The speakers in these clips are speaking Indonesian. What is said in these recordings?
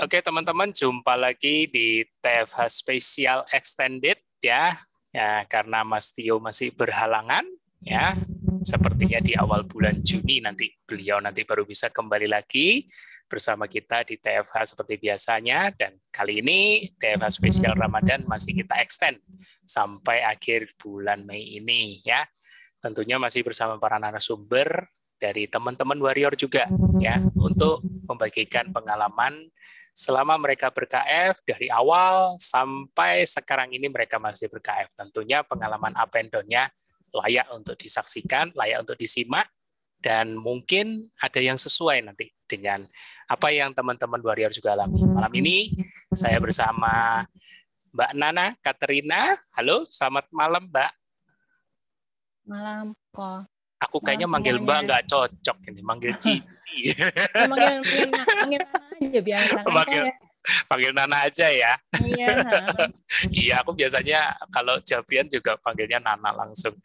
Oke teman-teman, jumpa lagi di TFH Special Extended ya. Ya, karena Mas Tio masih berhalangan ya. Sepertinya di awal bulan Juni nanti beliau nanti baru bisa kembali lagi bersama kita di TFH seperti biasanya dan kali ini TFH spesial Ramadan masih kita extend sampai akhir bulan Mei ini ya. Tentunya masih bersama para narasumber dari teman-teman warrior juga ya untuk membagikan pengalaman selama mereka ber-KF dari awal sampai sekarang ini mereka masih ber-KF. Tentunya pengalaman up and down-nya layak untuk disaksikan, layak untuk disimak dan mungkin ada yang sesuai nanti dengan apa yang teman-teman warrior juga alami. Malam ini saya bersama Mbak Nana Katerina. Halo, selamat malam Mbak. Malam kok. Aku kayaknya manggil Mbak nggak cocok ini, manggil Cici. manggil, manggil, aja biasa. Manggil, ya. panggil Nana aja ya. Iya. iya, aku biasanya kalau Javian juga panggilnya Nana langsung.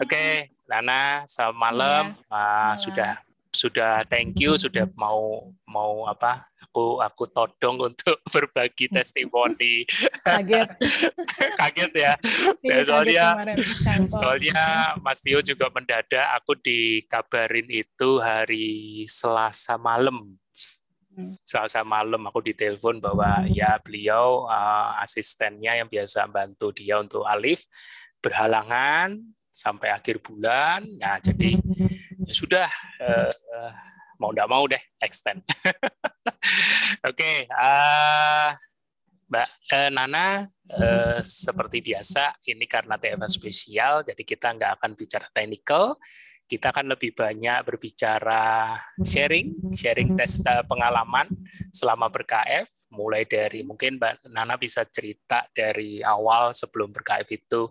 Oke, okay, Nana, selamat malam. Iya. Uh, sudah sudah thank you sudah mau mau apa aku aku todong untuk berbagi testimoni. Kaget. kaget ya. ya soalnya soalnya Mas Tio juga mendadak aku dikabarin itu hari Selasa malam. Hmm. Selasa malam aku ditelepon bahwa ya beliau uh, asistennya yang biasa bantu dia untuk Alif berhalangan sampai akhir bulan. Nah, jadi ya sudah uh, uh, mau tidak mau deh extend. Oke, okay, uh, Mbak uh, Nana, uh, seperti biasa ini karena TFA spesial, jadi kita nggak akan bicara technical, kita akan lebih banyak berbicara sharing, sharing tes pengalaman selama ber-KF, mulai dari mungkin Mbak Nana bisa cerita dari awal sebelum ber-KF itu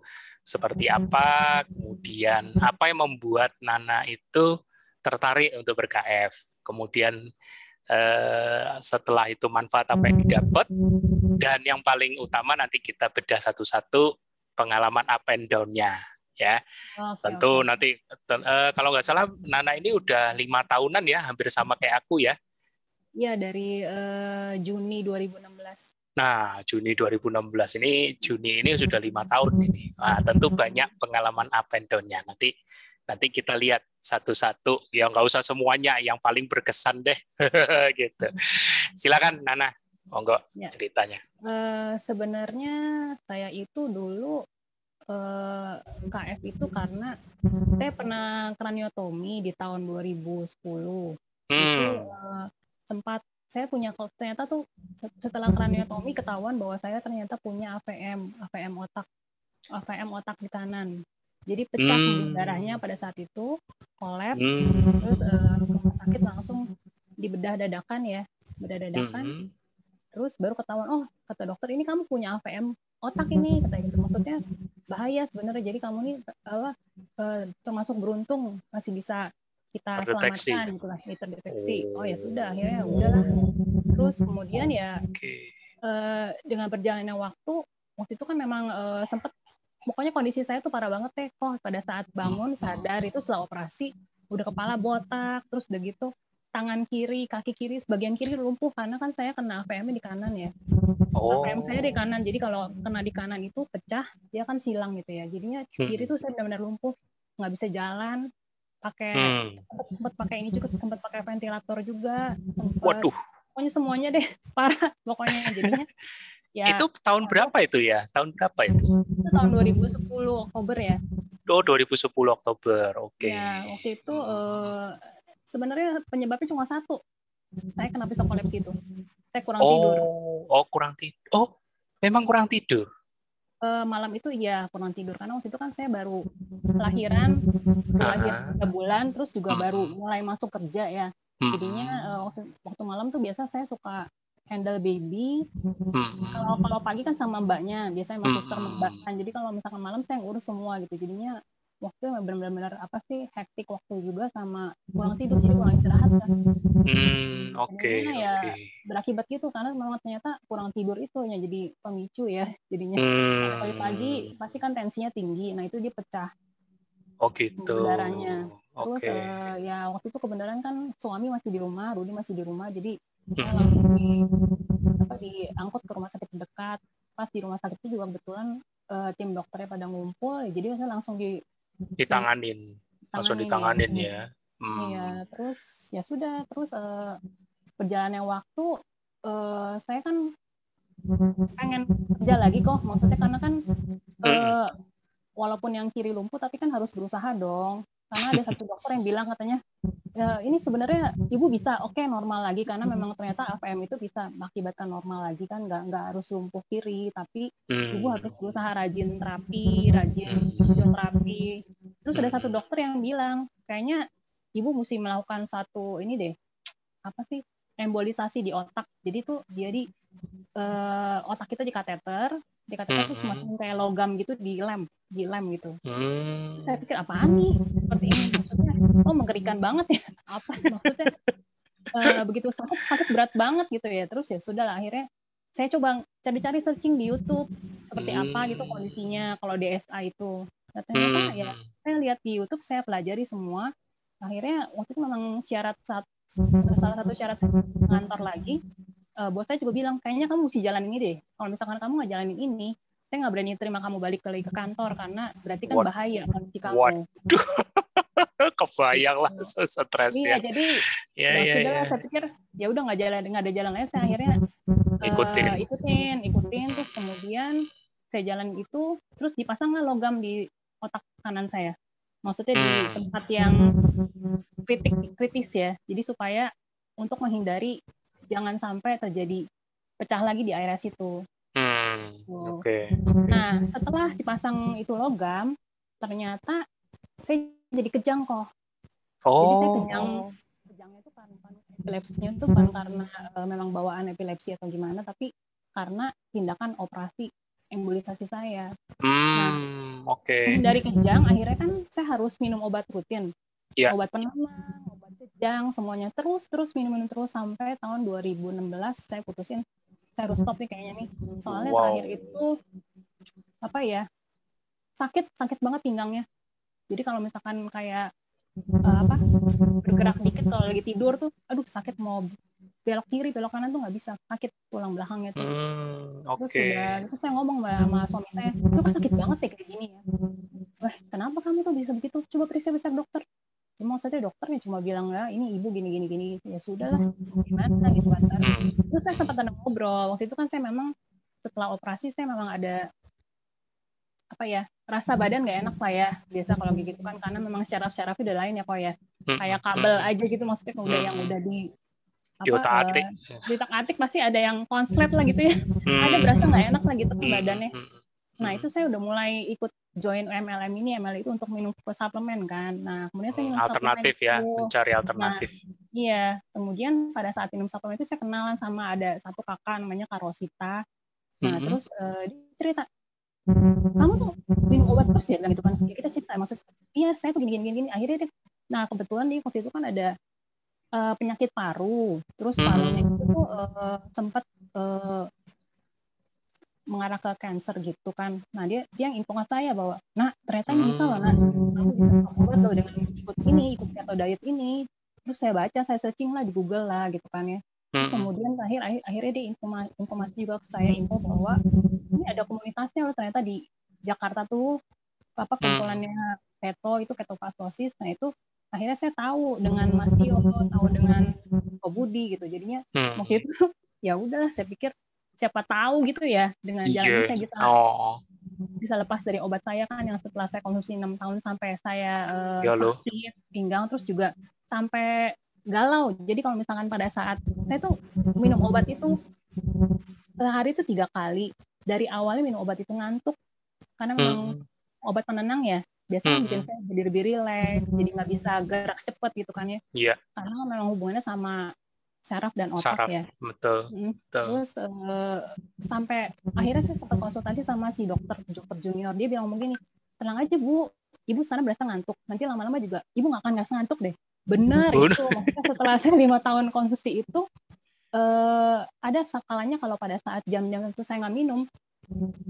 seperti apa, kemudian apa yang membuat Nana itu tertarik untuk ber-KF. Kemudian eh, setelah itu manfaat apa yang didapat dan yang paling utama nanti kita bedah satu-satu pengalaman up and down-nya ya. Okay, Tentu okay. nanti eh, kalau nggak salah Nana ini udah lima tahunan ya, hampir sama kayak aku ya. Iya dari uh, Juni 2016. Nah, Juni 2016 ini Juni ini sudah lima tahun ini. Nah, tentu banyak pengalaman up and down-nya. Nanti nanti kita lihat satu-satu. Ya nggak usah semuanya, yang paling berkesan deh. gitu. Silakan Nana, monggo ya. ceritanya. Uh, sebenarnya saya itu dulu uh, eh, KF itu karena saya pernah kraniotomi di tahun 2010. Hmm. Itu uh, sempat saya punya ternyata tuh setelah kraniotomi ketahuan bahwa saya ternyata punya AVM AVM otak AVM otak di kanan jadi pecah hmm. darahnya pada saat itu kolaps hmm. terus uh, sakit langsung dibedah dadakan ya bedah dadakan hmm. terus baru ketahuan oh kata dokter ini kamu punya AVM otak ini kata gitu maksudnya bahaya sebenarnya jadi kamu ini apa uh, termasuk beruntung masih bisa kita terdeteksi. selamatkan gitu lah terdeteksi oh. oh ya sudah akhirnya ya udahlah terus kemudian ya okay. uh, eh, dengan berjalannya waktu waktu itu kan memang uh, eh, sempat pokoknya kondisi saya tuh parah banget teh kok pada saat bangun sadar itu setelah operasi udah kepala botak terus udah gitu tangan kiri kaki kiri sebagian kiri lumpuh karena kan saya kena AVM di kanan ya oh. AVM saya di kanan jadi kalau kena di kanan itu pecah dia kan silang gitu ya jadinya kiri hmm. tuh saya benar-benar lumpuh nggak bisa jalan pakai hmm. sempat sempat pakai ini juga sempat pakai ventilator juga sempet, waduh pokoknya semuanya deh parah pokoknya jadinya ya. Itu tahun berapa itu ya? Tahun berapa itu? Itu tahun 2010 Oktober ya. Oh 2010 Oktober. Oke. Okay. ya waktu itu uh, sebenarnya penyebabnya cuma satu. Saya kena bisa kolaps itu. Saya kurang oh, tidur. oh kurang tidur oh memang kurang tidur? Uh, malam itu iya kurang tidur. Karena waktu itu kan saya baru lahiran lahir tiga bulan terus juga baru mulai masuk kerja ya. Jadinya uh, waktu, waktu malam tuh biasa saya suka handle baby kalau kalau pagi kan sama mbaknya biasanya sama suster mbak kan jadi kalau misalkan malam saya ngurus semua gitu jadinya waktu benar-benar apa sih hektik waktu juga sama kurang tidur jadi kurang istirahat kan. Hmm, oke. Okay, ya okay. berakibat gitu karena memang ternyata kurang tidur itu ya jadi pemicu ya jadinya. Hmm. Pagi-pagi pasti kan tensinya tinggi. Nah, itu dia pecah. Oh gitu. Darahnya. Terus okay. uh, ya waktu itu kebenaran kan suami masih di rumah, Rudi masih di rumah, jadi saya langsung di apa diangkut ke rumah sakit terdekat. Pas di rumah sakit itu juga kebetulan uh, tim dokternya pada ngumpul jadi saya langsung di ditanganin. Langsung ditanganin ya, ya. Hmm. Iya, terus ya sudah, terus uh, perjalannya waktu uh, saya kan pengen kerja lagi kok, maksudnya karena kan uh, walaupun yang kiri lumpuh tapi kan harus berusaha dong karena ada satu dokter yang bilang katanya ya, ini sebenarnya ibu bisa oke okay, normal lagi. Karena memang ternyata AVM itu bisa mengakibatkan normal lagi kan nggak nggak harus lumpuh kiri tapi hmm. ibu harus berusaha rajin terapi rajin fisioterapi. Terus ada satu dokter yang bilang kayaknya ibu mesti melakukan satu ini deh apa sih embolisasi di otak. Jadi tuh jadi uh, otak kita di kateter di kateter tuh cuma kayak logam gitu di lem di lem gitu. Hmm. Saya pikir apaan nih seperti ini maksudnya oh mengerikan banget ya apa sih maksudnya uh, begitu sakit sakit berat banget gitu ya terus ya sudah lah akhirnya saya coba cari-cari searching di YouTube seperti hmm. apa gitu kondisinya kalau DSA itu nah, ternyata hmm. ya saya lihat di YouTube saya pelajari semua akhirnya waktu itu memang syarat saat salah satu syarat ngantor lagi uh, bos saya juga bilang kayaknya kamu mesti jalan ini deh kalau misalkan kamu nggak jalanin ini saya nggak berani terima kamu balik lagi ke kantor karena berarti kan What? bahaya bagi kamu. Waduh. Kebayang lah stres iya, ya. jadi ya, ya, sudah ya. saya pikir ya udah nggak jalan nggak ada jalan lain saya akhirnya ikutin uh, ikutin ikutin terus kemudian saya jalan itu terus dipasanglah logam di otak kanan saya maksudnya di hmm. tempat yang kritik kritis ya jadi supaya untuk menghindari jangan sampai terjadi pecah lagi di area situ Hmm, Oke. Okay. Nah, setelah dipasang itu logam, ternyata saya jadi kejang kok. Oh. Jadi saya kejang. Kejangnya itu karena epilepsinya itu bukan karena uh, memang bawaan epilepsi atau gimana, tapi karena tindakan operasi embolisasi saya. Hmm, nah, oke. Okay. Dari kejang, akhirnya kan saya harus minum obat rutin. Yeah. Obat penenang, obat kejang, semuanya terus terus minum minum terus sampai tahun 2016 saya putusin saya harus stop nih kayaknya nih. Soalnya wow. terakhir itu apa ya sakit sakit banget pinggangnya. Jadi kalau misalkan kayak uh, apa bergerak dikit kalau lagi tidur tuh aduh sakit mau belok kiri belok kanan tuh nggak bisa sakit tulang belakangnya tuh. Hmm, okay. terus udah terus saya ngomong sama suami saya lu kan sakit banget ya kayak gini ya? Wah kenapa kamu tuh bisa begitu? Coba periksa periksa dokter ya, maksudnya dokternya cuma bilang ya ini ibu gini gini gini. Ya sudah lah gimana gitu kan terus saya sempat ada ngobrol. Waktu itu kan saya memang setelah operasi saya memang ada apa ya rasa badan nggak enak lah ya. Biasa kalau begitu kan karena memang syaraf-syaraf udah lain ya kok ya. Kayak kabel aja gitu maksudnya udah yang udah di apa uh, di atik pasti ada yang konslet lah gitu ya. Ada berasa nggak enak lah gitu badannya nah itu saya udah mulai ikut join MLM ini MLM itu untuk minum suplemen kan. Nah, kemudian saya minum alternatif ya, itu. mencari alternatif. Nah, iya, kemudian pada saat minum suplemen itu saya kenalan sama ada satu kakak namanya Karosita. Nah, mm -hmm. terus uh, dia cerita, kamu tuh minum obat terus ya, bilang gitu kan. Ya, kita cerita maksudnya, iya saya tuh gini gini gini. Akhirnya deh, nah kebetulan di waktu itu kan ada uh, penyakit paru, terus parunya mm -hmm. itu uh, sempat uh, mengarah ke cancer gitu kan. Nah dia dia yang info ke saya bahwa, nah ternyata ini bisa loh, nah kamu bisa obat loh dengan ikut ini, ikut keto diet ini. Terus saya baca, saya searching lah di Google lah gitu kan ya. Terus kemudian akhir, akhir akhirnya dia informasi, informasi juga ke saya info bahwa ini ada komunitasnya loh ternyata di Jakarta tuh apa kumpulannya keto itu ketofastosis. Nah itu akhirnya saya tahu dengan Mas Tio, tahu dengan Kobudi gitu. Jadinya waktu itu ya udah saya pikir siapa tahu gitu ya dengan jalan yeah. saya bisa oh. bisa lepas dari obat saya kan yang setelah saya konsumsi enam tahun sampai saya uh, sakit pinggang terus juga sampai galau jadi kalau misalkan pada saat saya tuh minum obat itu sehari itu tiga kali dari awalnya minum obat itu ngantuk karena memang hmm. obat penenang ya biasanya hmm. bikin saya jadi lebih rileks jadi nggak bisa gerak cepet gitu kan ya yeah. karena memang hubungannya sama saraf dan otak saraf, ya. Betul. Hmm. betul. Terus uh, sampai akhirnya saya sempat konsultasi sama si dokter dokter junior dia bilang begini, tenang aja bu, ibu sana berasa ngantuk. Nanti lama-lama juga ibu nggak akan ngerasa ngantuk deh. Benar itu. Maksudnya setelah saya lima tahun konsumsi itu uh, ada sakalanya kalau pada saat jam-jam itu saya nggak minum,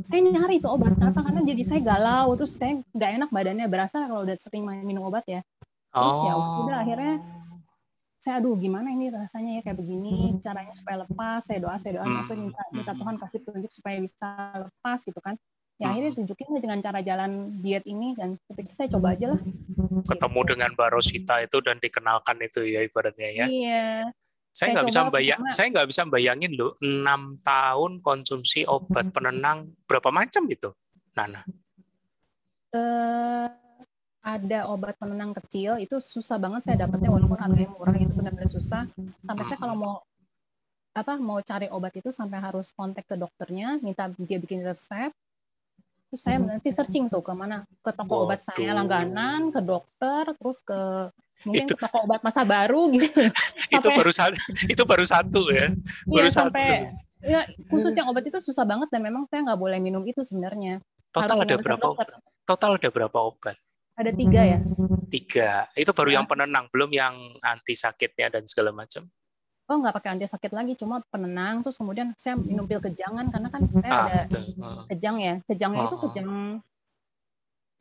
saya nyari itu obat kenapa karena jadi saya galau terus saya nggak enak badannya berasa kalau udah sering minum obat ya terus ya oh. ya udah akhirnya saya aduh gimana ini rasanya ya kayak begini? Caranya supaya lepas saya doa saya doa. Hmm. maksudnya minta minta Tuhan kasih tunjuk supaya bisa lepas gitu kan. Ya akhirnya hmm. tunjukin dengan cara jalan diet ini dan ketika saya coba aja lah. Ketemu gitu. dengan Barosita itu dan dikenalkan itu ya ibaratnya ya. Iya. Saya nggak bisa bayang saya nggak bisa bayangin loh enam tahun konsumsi obat penenang berapa macam itu Nana uh, ada obat penenang kecil itu susah banget saya dapetnya walaupun harganya murah itu benar-benar susah. Sampai saya kalau mau apa mau cari obat itu sampai harus kontak ke dokternya minta dia bikin resep terus saya nanti searching tuh ke mana ke toko obat saya langganan ke dokter terus ke mungkin itu, ke toko obat masa baru gitu. Sampai, itu baru satu itu baru satu ya iya, baru ya, sampai satu. ya khusus yang obat itu susah banget dan memang saya nggak boleh minum itu sebenarnya. Total ada berapa total ada berapa obat ada tiga ya? Tiga. Itu baru yang penenang, belum yang anti sakitnya dan segala macam. Oh, nggak pakai anti sakit lagi, cuma penenang. Terus kemudian saya minum pil kejangan karena kan saya ah, ada betul. kejang ya. Kejangnya oh. itu kejang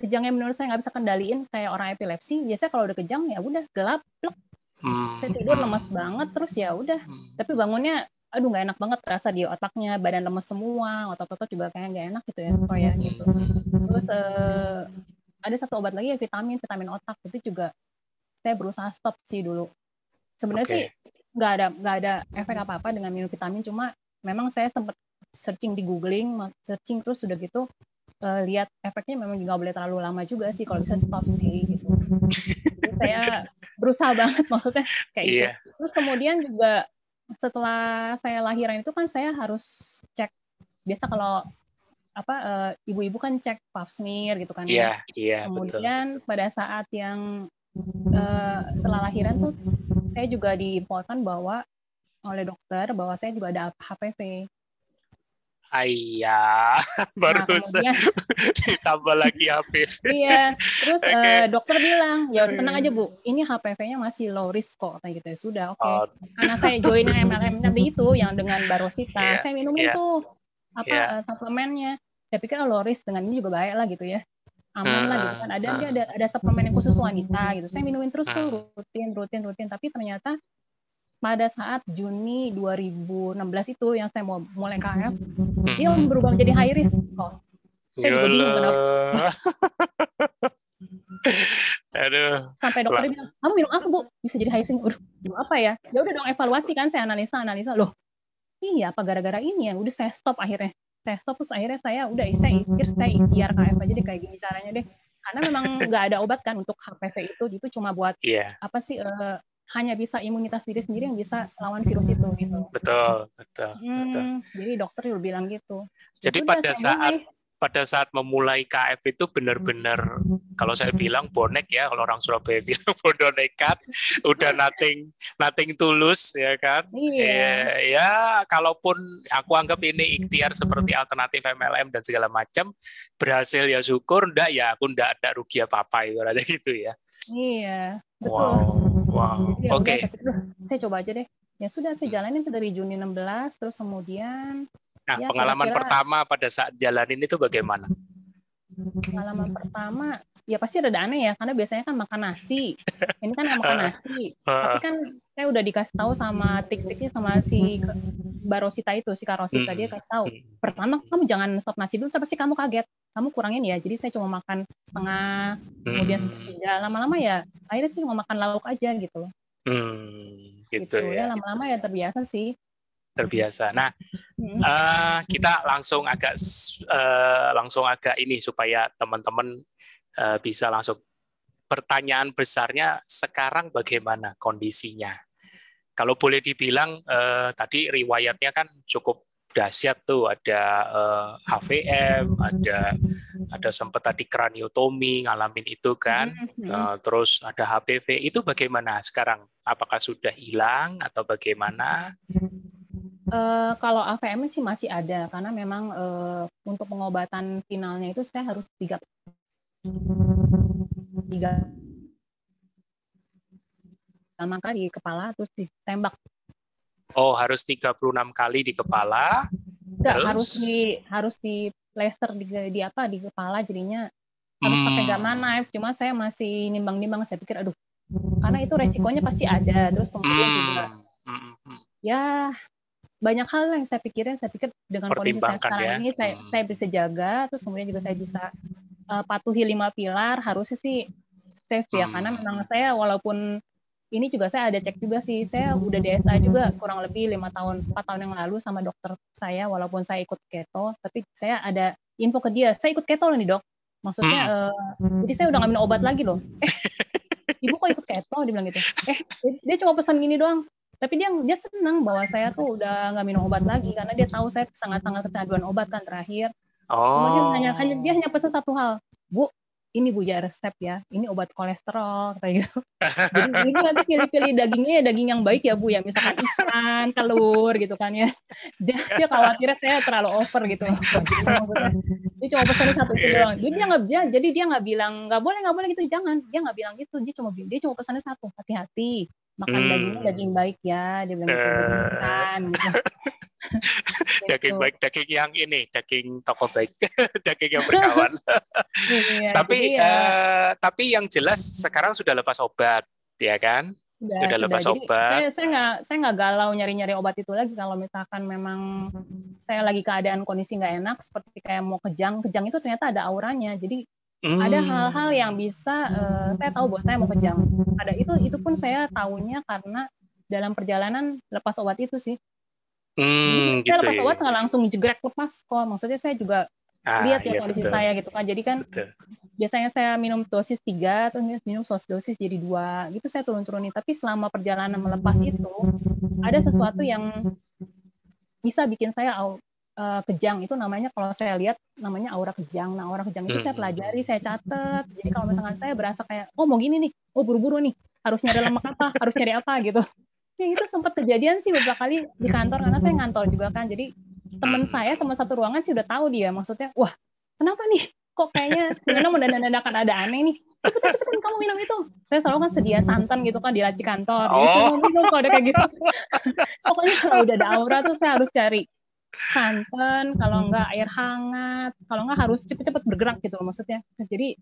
kejang yang menurut saya nggak bisa kendaliin kayak orang epilepsi. Biasanya kalau udah kejang ya udah gelap, plek. Hmm. Saya tidur hmm. lemas banget, terus ya udah. Hmm. Tapi bangunnya aduh nggak enak banget terasa di otaknya badan lemes semua otot-otot juga kayak nggak enak gitu ya ya gitu terus uh, ada satu obat lagi ya vitamin vitamin otak itu juga saya berusaha stop sih dulu sebenarnya okay. sih nggak ada nggak ada efek apa apa dengan minum vitamin cuma memang saya sempat searching di googling searching terus sudah gitu uh, lihat efeknya memang nggak boleh terlalu lama juga sih kalau bisa stop sih gitu Jadi saya berusaha banget maksudnya kayak yeah. gitu iya. terus kemudian juga setelah saya lahiran itu kan saya harus cek biasa kalau apa uh, ibu-ibu kan cek pap smear gitu kan yeah, ya. Iya, Kemudian betul. pada saat yang uh, setelah lahiran tuh saya juga diinfokan bahwa oleh dokter bahwa saya juga ada HPV. Ayah, baru nah, kemudian, ditambah lagi HPV. Iya, terus okay. uh, dokter bilang, ya tenang aja bu, ini HPV-nya masih low risk kok, kayak gitu ya sudah, oke. Okay. Oh. Karena saya join MLM tadi itu yang dengan Barosita, yeah. saya minumin yeah. tuh apa yeah. uh, suplemennya saya pikir oh loris dengan ini juga baik lah gitu ya aman uh, lah gitu kan ada uh, ada ada suplemen yang khusus wanita gitu saya minumin terus uh, tuh rutin rutin rutin tapi ternyata pada saat Juni 2016 itu yang saya mau mulai KF hmm. dia berubah menjadi high risk kok saya juga bingung kenapa Aduh. Sampai dokter bilang, kamu minum apa bu? Bisa jadi high risk. Udah, apa ya? Ya udah dong evaluasi kan, saya analisa analisa loh iya apa gara-gara ini ya? Udah saya stop akhirnya. Saya stop terus akhirnya saya udah saya ikhtiar saya ikhtiar KF aja deh kayak gini caranya deh. Karena memang nggak ada obat kan untuk HPV itu. Itu cuma buat yeah. apa sih uh, hanya bisa imunitas diri sendiri yang bisa lawan virus itu gitu. Betul betul, hmm, betul. jadi dokter juga bilang gitu. Jadi ya pada saat mulai, pada saat memulai KF itu benar-benar kalau saya bilang bonek ya kalau orang Surabaya bilang bodoh nekat udah nothing nothing tulus ya kan? Iya. ya, ya kalaupun aku anggap ini ikhtiar seperti alternatif MLM dan segala macam berhasil ya syukur ndak ya aku ndak ada rugi apa apa ibaratnya gitu ya. Iya betul. Wow wow. Ya, oke. okay. saya coba aja deh. Ya sudah saya jalanin dari Juni 16 terus kemudian Nah, ya, pengalaman kira -kira, pertama pada saat jalanin itu bagaimana? Pengalaman pertama, ya pasti ada aneh ya, karena biasanya kan makan nasi. Ini kan makan nasi. Tapi kan saya udah dikasih tahu sama tik-tiknya sama si Barosita itu, si Karosita, dia kasih tahu. Hmm. Pertama, kamu jangan stop nasi dulu, tapi pasti kamu kaget. Kamu kurangin ya, jadi saya cuma makan setengah, kemudian hmm. sepertiga. Lama-lama ya, akhirnya sih cuma makan lauk aja gitu. Hmm, gitu, gitu ya. Lama-lama ya terbiasa sih terbiasa. Nah, uh, kita langsung agak uh, langsung agak ini supaya teman-teman uh, bisa langsung pertanyaan besarnya sekarang bagaimana kondisinya? Kalau boleh dibilang uh, tadi riwayatnya kan cukup dahsyat tuh ada uh, HVM, ada ada sempat tadi kraniotomi ngalamin itu kan, uh, terus ada HPV itu bagaimana sekarang? Apakah sudah hilang atau bagaimana? Uh, kalau AVM sih masih ada karena memang uh, untuk pengobatan finalnya itu saya harus tiga tiga maka di kepala terus ditembak. Oh, harus 36 kali di kepala. Enggak, terus... harus di harus di laser di, di apa di kepala jadinya harus hmm. pakai gamma knife. Cuma saya masih nimbang-nimbang saya pikir aduh karena itu resikonya pasti ada terus kemudian hmm. juga hmm. ya banyak hal yang saya pikirin saya pikir dengan kondisi saya sekarang ya. ini saya hmm. saya bisa jaga terus kemudian juga saya bisa uh, patuhi lima pilar harusnya sih safe ya hmm. karena memang saya walaupun ini juga saya ada cek juga sih saya udah DSA juga kurang lebih lima tahun empat tahun yang lalu sama dokter saya walaupun saya ikut keto tapi saya ada info ke dia saya ikut keto loh nih dok maksudnya hmm. uh, jadi saya udah nggak minum obat lagi loh eh ibu kok ikut keto dia bilang gitu eh dia cuma pesan gini doang tapi dia dia senang bahwa saya tuh udah nggak minum obat lagi karena dia tahu saya sangat-sangat kecanduan obat kan terakhir oh. kemudian hanya dia hanya pesan satu hal bu ini Bu ya resep ya, ini obat kolesterol kayak gitu. Jadi ini nanti pilih-pilih dagingnya ya daging yang baik ya Bu ya, misalkan ikan, telur gitu kan ya. Dia, dia khawatirnya saya terlalu over gitu. Dia cuma pesan satu itu doang. Jadi dia nggak jadi dia nggak bilang nggak boleh nggak boleh gitu jangan. Dia nggak bilang gitu. Dia cuma dia cuma pesannya satu hati-hati makan hmm. dagingnya daging baik ya dia bilang gitu, kan gitu. daging baik daging yang ini daging toko baik daging yang berkawan iya, tapi ya. uh, tapi yang jelas sekarang sudah lepas obat ya kan sudah, sudah lepas jadi, obat saya saya nggak saya nggak galau nyari nyari obat itu lagi kalau misalkan memang saya lagi keadaan kondisi nggak enak seperti kayak mau kejang kejang itu ternyata ada auranya jadi Hmm. Ada hal-hal yang bisa uh, saya tahu bahwa saya mau kejang. Ada itu itu pun saya tahunya karena dalam perjalanan lepas obat itu sih. Hmm, Jadi, gitu saya lepas ya. obat nggak langsung jegrek lepas kok. Maksudnya saya juga ah, lihat ya kondisi betul. saya gitu kan. Jadi kan betul. biasanya saya minum dosis tiga, terus minum sos dosis jadi dua, gitu saya turun-turunin. Tapi selama perjalanan melepas itu ada sesuatu yang bisa bikin saya uh, kejang itu namanya kalau saya lihat namanya aura kejang. Nah, aura kejang itu saya hmm. pelajari, saya catat. Jadi kalau misalkan saya berasa kayak oh mau gini nih, oh buru-buru nih, harus nyari lemak apa, harus nyari apa gitu. Ya itu sempat kejadian sih beberapa kali di kantor karena saya ngantor juga kan. Jadi teman saya teman satu ruangan sih udah tahu dia maksudnya, wah kenapa nih? Kok kayaknya sebenarnya mendadak-dadakan ada aneh nih cepet cepetan kamu minum itu saya selalu kan sedia santan gitu kan di laci kantor oh. minum kalau ada kayak gitu pokoknya kalau udah ada aura tuh saya harus cari santan, kalau enggak air hangat, kalau enggak harus cepet-cepet bergerak gitu loh maksudnya. Jadi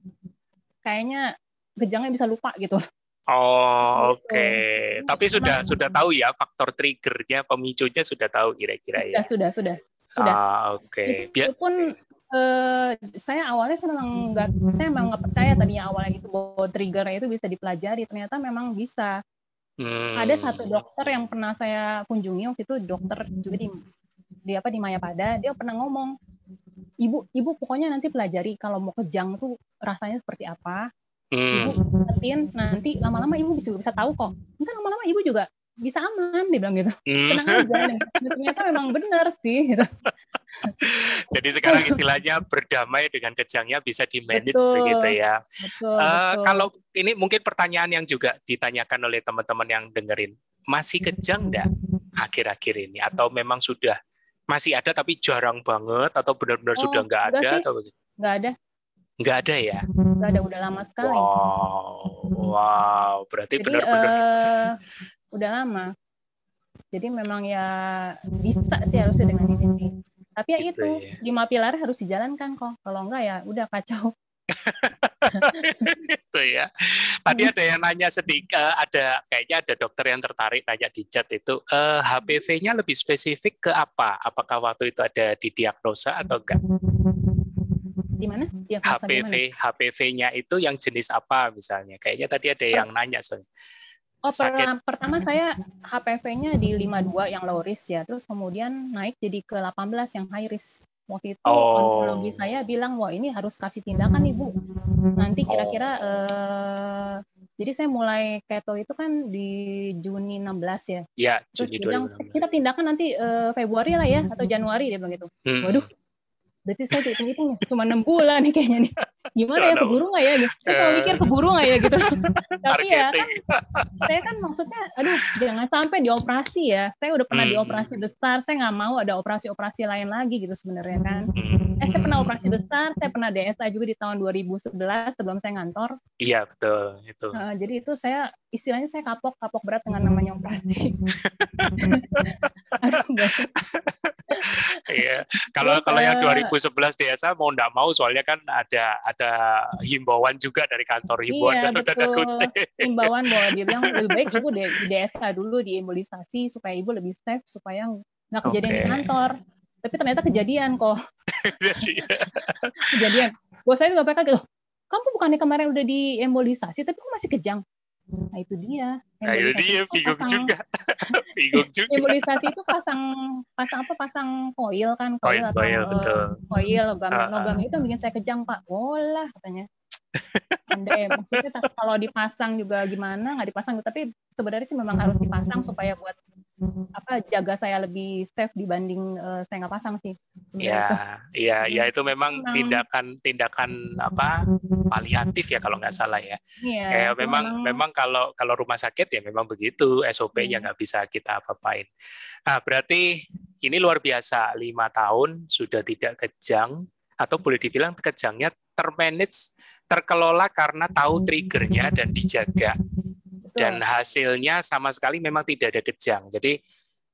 kayaknya gejangnya bisa lupa gitu. Oh, gitu. oke. Okay. Tapi sudah sudah tahu ya faktor triggernya, pemicunya sudah tahu kira-kira ya. Sudah, sudah, sudah. Ah, oke. Okay. Itu pun uh, saya awalnya saya memang nggak saya memang nggak percaya tadinya awalnya itu bahwa triggernya itu bisa dipelajari. Ternyata memang bisa. Hmm. Ada satu dokter yang pernah saya kunjungi waktu itu dokter juga di apa di Mayapada dia pernah ngomong ibu ibu pokoknya nanti pelajari kalau mau kejang tuh rasanya seperti apa hmm. ibu ingetin nanti lama-lama ibu bisa bisa tahu kok nanti lama-lama ibu juga bisa aman dia bilang gitu hmm. tenang aja ternyata memang benar sih gitu. Jadi sekarang istilahnya berdamai dengan kejangnya bisa di manage betul, begitu ya. Betul, uh, betul. Kalau ini mungkin pertanyaan yang juga ditanyakan oleh teman-teman yang dengerin, masih kejang enggak akhir-akhir ini atau memang sudah masih ada tapi jarang banget atau benar-benar oh, sudah nggak ada sih. atau begitu? Nggak ada. Nggak ada ya? Nggak ada, udah lama sekali. Wow, wow, berarti benar-benar uh, udah lama. Jadi memang ya bisa sih harusnya dengan ini. Tapi ya gitu, itu ya. lima pilar harus dijalankan kok. Kalau enggak ya udah kacau. itu ya. Tadi ada yang nanya sedikit, uh, ada kayaknya ada dokter yang tertarik nanya di chat itu uh, eh, HPV-nya lebih spesifik ke apa? Apakah waktu itu ada di diagnosa atau enggak? Di mana? HPV, HPV-nya itu yang jenis apa misalnya? Kayaknya tadi ada yang nanya soalnya. Oh, Sakit. pertama saya HPV-nya di 52 yang low risk ya, terus kemudian naik jadi ke 18 yang high risk waktu itu oh. onkologi saya bilang wah ini harus kasih tindakan nih bu nanti kira-kira oh. uh, jadi saya mulai keto itu kan di Juni 16 ya. Iya, Terus Juni bilang kita tindakan nanti uh, Februari lah ya atau Januari dia bilang gitu. Hmm. Waduh, berarti saya hitung itu cuma enam bulan nih kayaknya nih. Gimana ya keburu nggak ya gitu? Saya selalu mikir keburu nggak ya gitu. Tapi ya kan saya kan maksudnya aduh jangan sampai dioperasi ya. Saya udah pernah hmm. dioperasi besar saya nggak mau ada operasi-operasi lain lagi gitu sebenarnya kan. Eh saya pernah operasi besar saya pernah DSA juga di tahun 2011 sebelum saya ngantor. Iya betul itu. Uh, jadi itu saya istilahnya saya kapok kapok berat dengan namanya operasi. Iya. Kalau kalau yang 2011 desa mau enggak mau soalnya kan ada ada himbauan juga dari kantor himbauan iya, betul. Himbauan bahwa dia bilang lebih baik ibu di, di desa dulu diembolisasi supaya ibu lebih safe supaya nggak kejadian okay. di kantor. Tapi ternyata kejadian kok. kejadian. Bos saya juga mereka gitu, kamu bukannya kemarin udah diembolisasi tapi kok masih kejang? Nah itu dia. Nah itu dia, bingung juga. Bingung juga. Imunisasi itu pasang pasang apa? Pasang koil kan? Koil, koil, koil betul. Koil logam. Uh, logam itu bikin saya kejang pak. Bolah katanya. Ande, maksudnya kalau dipasang juga gimana? Nggak dipasang, tapi sebenarnya sih memang harus dipasang supaya buat apa jaga saya lebih safe dibanding uh, saya nggak pasang sih. Iya, iya, ya itu memang tindakan tindakan apa paliatif ya kalau nggak salah ya. Iya, Kayak memang memang, memang kalau kalau rumah sakit ya memang begitu SOP-nya iya. nggak bisa kita apa-apain. Nah, berarti ini luar biasa lima tahun sudah tidak kejang atau boleh dibilang kejangnya termanage terkelola karena tahu triggernya dan dijaga dan hasilnya sama sekali memang tidak ada kejang. Jadi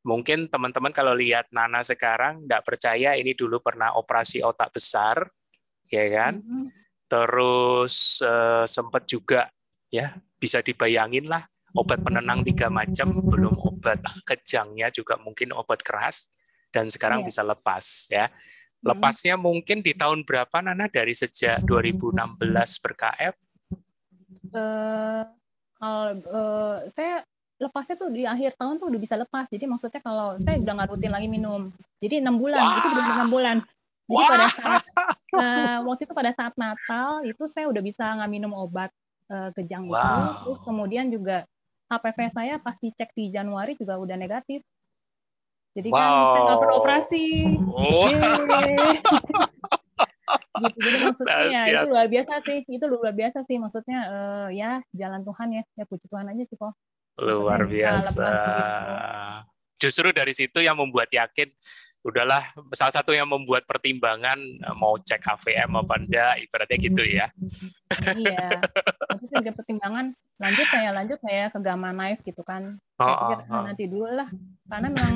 mungkin teman-teman kalau lihat Nana sekarang nggak percaya ini dulu pernah operasi otak besar, ya kan? Mm-hmm. Terus uh, sempat juga ya bisa dibayangin lah obat penenang tiga macam belum obat kejangnya juga mungkin obat keras dan sekarang yeah. bisa lepas ya. Mm-hmm. Lepasnya mungkin di tahun berapa Nana dari sejak 2016 berKF? Uh, kalau uh, saya lepasnya tuh di akhir tahun tuh udah bisa lepas. Jadi maksudnya kalau saya udah nggak rutin lagi minum. Jadi enam bulan Wah. itu benar enam bulan. Jadi Wah. pada saat uh, waktu itu pada saat Natal itu saya udah bisa nggak minum obat uh, kejang wow. itu. Terus kemudian juga HPV saya pas dicek di Januari juga udah negatif. Jadi wow. kan saya nggak perlu operasi. Oh. Gitu jadi maksudnya ya, itu luar biasa sih itu luar biasa sih. Maksudnya uh, ya jalan Tuhan ya. Ya puji Tuhan aja sih kok. Luar biasa. justru dari situ yang membuat yakin udahlah salah satu yang membuat pertimbangan eh, mau cek AVM apa enggak ibaratnya gitu ya. Iya. Maksudnya ada pertimbangan lanjut saya lanjut saya ke gamma knife gitu kan. Oh, saya pikir oh, oh. nanti dulu lah. Karena memang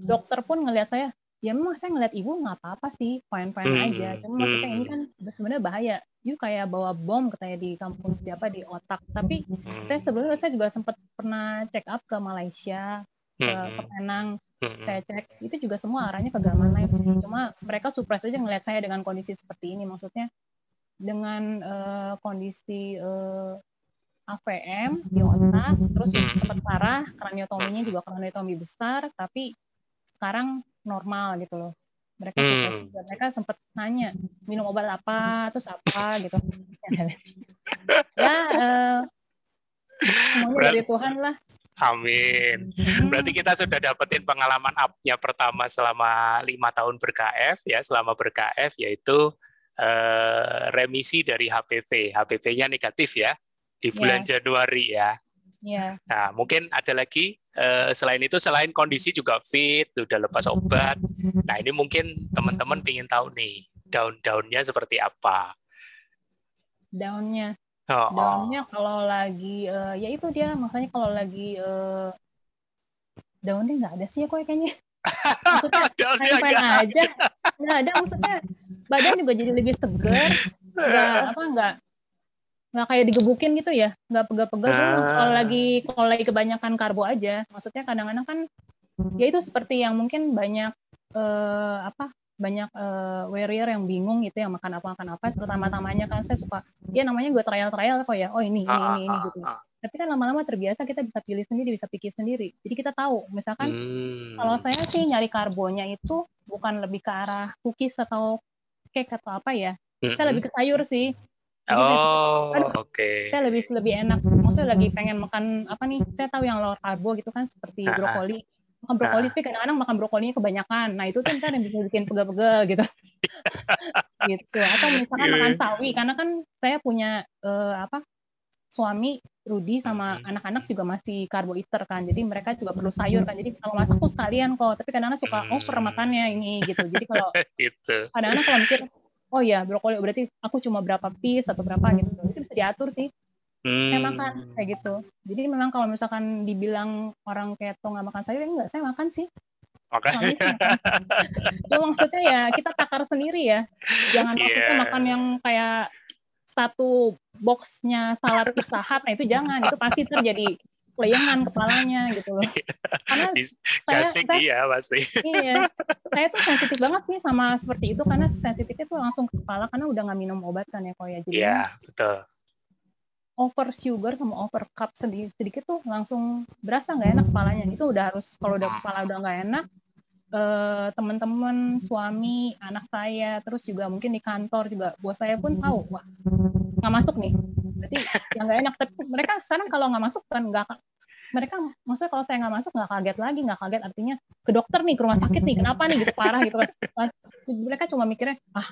dokter pun ngelihat saya ya memang saya ngeliat ibu nggak apa-apa sih fine-fine hmm. aja cuma maksudnya ini kan sebenarnya bahaya you kayak bawa bom katanya di kampung siapa di otak tapi hmm. saya sebelumnya saya juga sempat pernah check up ke Malaysia ke, hmm. ke Penang hmm. saya cek itu juga semua arahnya ke Gamma Knife cuma mereka surprise aja ngeliat saya dengan kondisi seperti ini maksudnya dengan uh, kondisi uh, eh, AVM di otak terus sempat parah kraniotominya juga kraniotomi besar tapi sekarang normal gitu loh mereka hmm. mereka sempat nanya minum obat apa terus apa gitu ya uh, semuanya Berat, dari Tuhan lah Amin. Berarti kita sudah dapetin pengalaman up-nya pertama selama lima tahun ber-KF ya, selama ber-KF yaitu uh, remisi dari HPV. HPV-nya negatif ya di bulan yeah. Januari ya. Yeah. Nah, mungkin ada lagi Uh, selain itu selain kondisi juga fit udah lepas obat. Nah ini mungkin teman-teman ingin tahu nih daun-daunnya seperti apa? Daunnya. Oh, daunnya oh. kalau lagi uh, ya itu dia makanya kalau lagi uh, daunnya nggak ada sih ya kok kayaknya. Maksudnya main aja. nggak ada maksudnya badan juga jadi lebih segar nggak apa nggak nggak kayak digebukin gitu ya nggak pegal-pegal. Tuh ah. kalau lagi kalau lagi kebanyakan karbo aja maksudnya kadang-kadang kan ya itu seperti yang mungkin banyak uh, apa banyak uh, warrior yang bingung gitu yang makan apa makan apa. Pertama-tamanya kan saya suka ya namanya gue trial trial kok ya. Oh ini ini ini, ini gitu. tapi kan lama-lama terbiasa kita bisa pilih sendiri bisa pikir sendiri. Jadi kita tahu misalkan hmm. kalau saya sih nyari karbonya itu bukan lebih ke arah cookies atau cake atau apa ya. Saya lebih ke sayur sih oh, oke. Okay. Saya lebih lebih enak. Maksudnya lagi pengen makan apa nih? Saya tahu yang low karbo gitu kan seperti nah, brokoli. Makan brokoli, nah. tapi kadang-kadang makan brokolinya kebanyakan. Nah itu kan kan yang bisa bikin pegel-pegel gitu. gitu. Atau misalkan yeah. makan sawi, karena kan saya punya uh, apa suami Rudi sama anak-anak juga masih karbo eater kan. Jadi mereka juga perlu sayur kan. Jadi kalau masak tuh sekalian kok. Tapi kadang-kadang suka over makannya ini gitu. Jadi kalau gitu. kadang-kadang kalau mikir oh ya brokoli. Berarti aku cuma berapa piece atau berapa gitu. Itu bisa diatur sih. Hmm. saya makan kayak gitu. Jadi memang kalau misalkan dibilang orang keto nggak makan sayur enggak saya makan sih. Makan itu maksudnya ya kita takar sendiri ya. Jangan yeah. kita makan yang kayak satu boxnya salad pizza hut. Nah itu jangan. Itu pasti terjadi pelayangan kepalanya gitu loh. Karena saya, saya iya pasti. Iya, saya tuh sensitif banget nih sama seperti itu karena sensitifnya tuh langsung ke kepala karena udah nggak minum obat kan ya kok ya. Jadi Iya, betul. Over sugar sama over cup sedikit sedikit tuh langsung berasa nggak enak kepalanya. Itu udah harus kalau udah kepala udah nggak enak, eh, teman-teman, suami, anak saya, terus juga mungkin di kantor juga bos saya pun tahu, wah nggak masuk nih. Berarti yang nggak enak. Tapi mereka sekarang kalau nggak masuk kan nggak mereka maksudnya kalau saya nggak masuk nggak kaget lagi nggak kaget. Artinya ke dokter nih ke rumah sakit nih kenapa nih? Gitu parah gitu kan. Mereka cuma mikirnya ah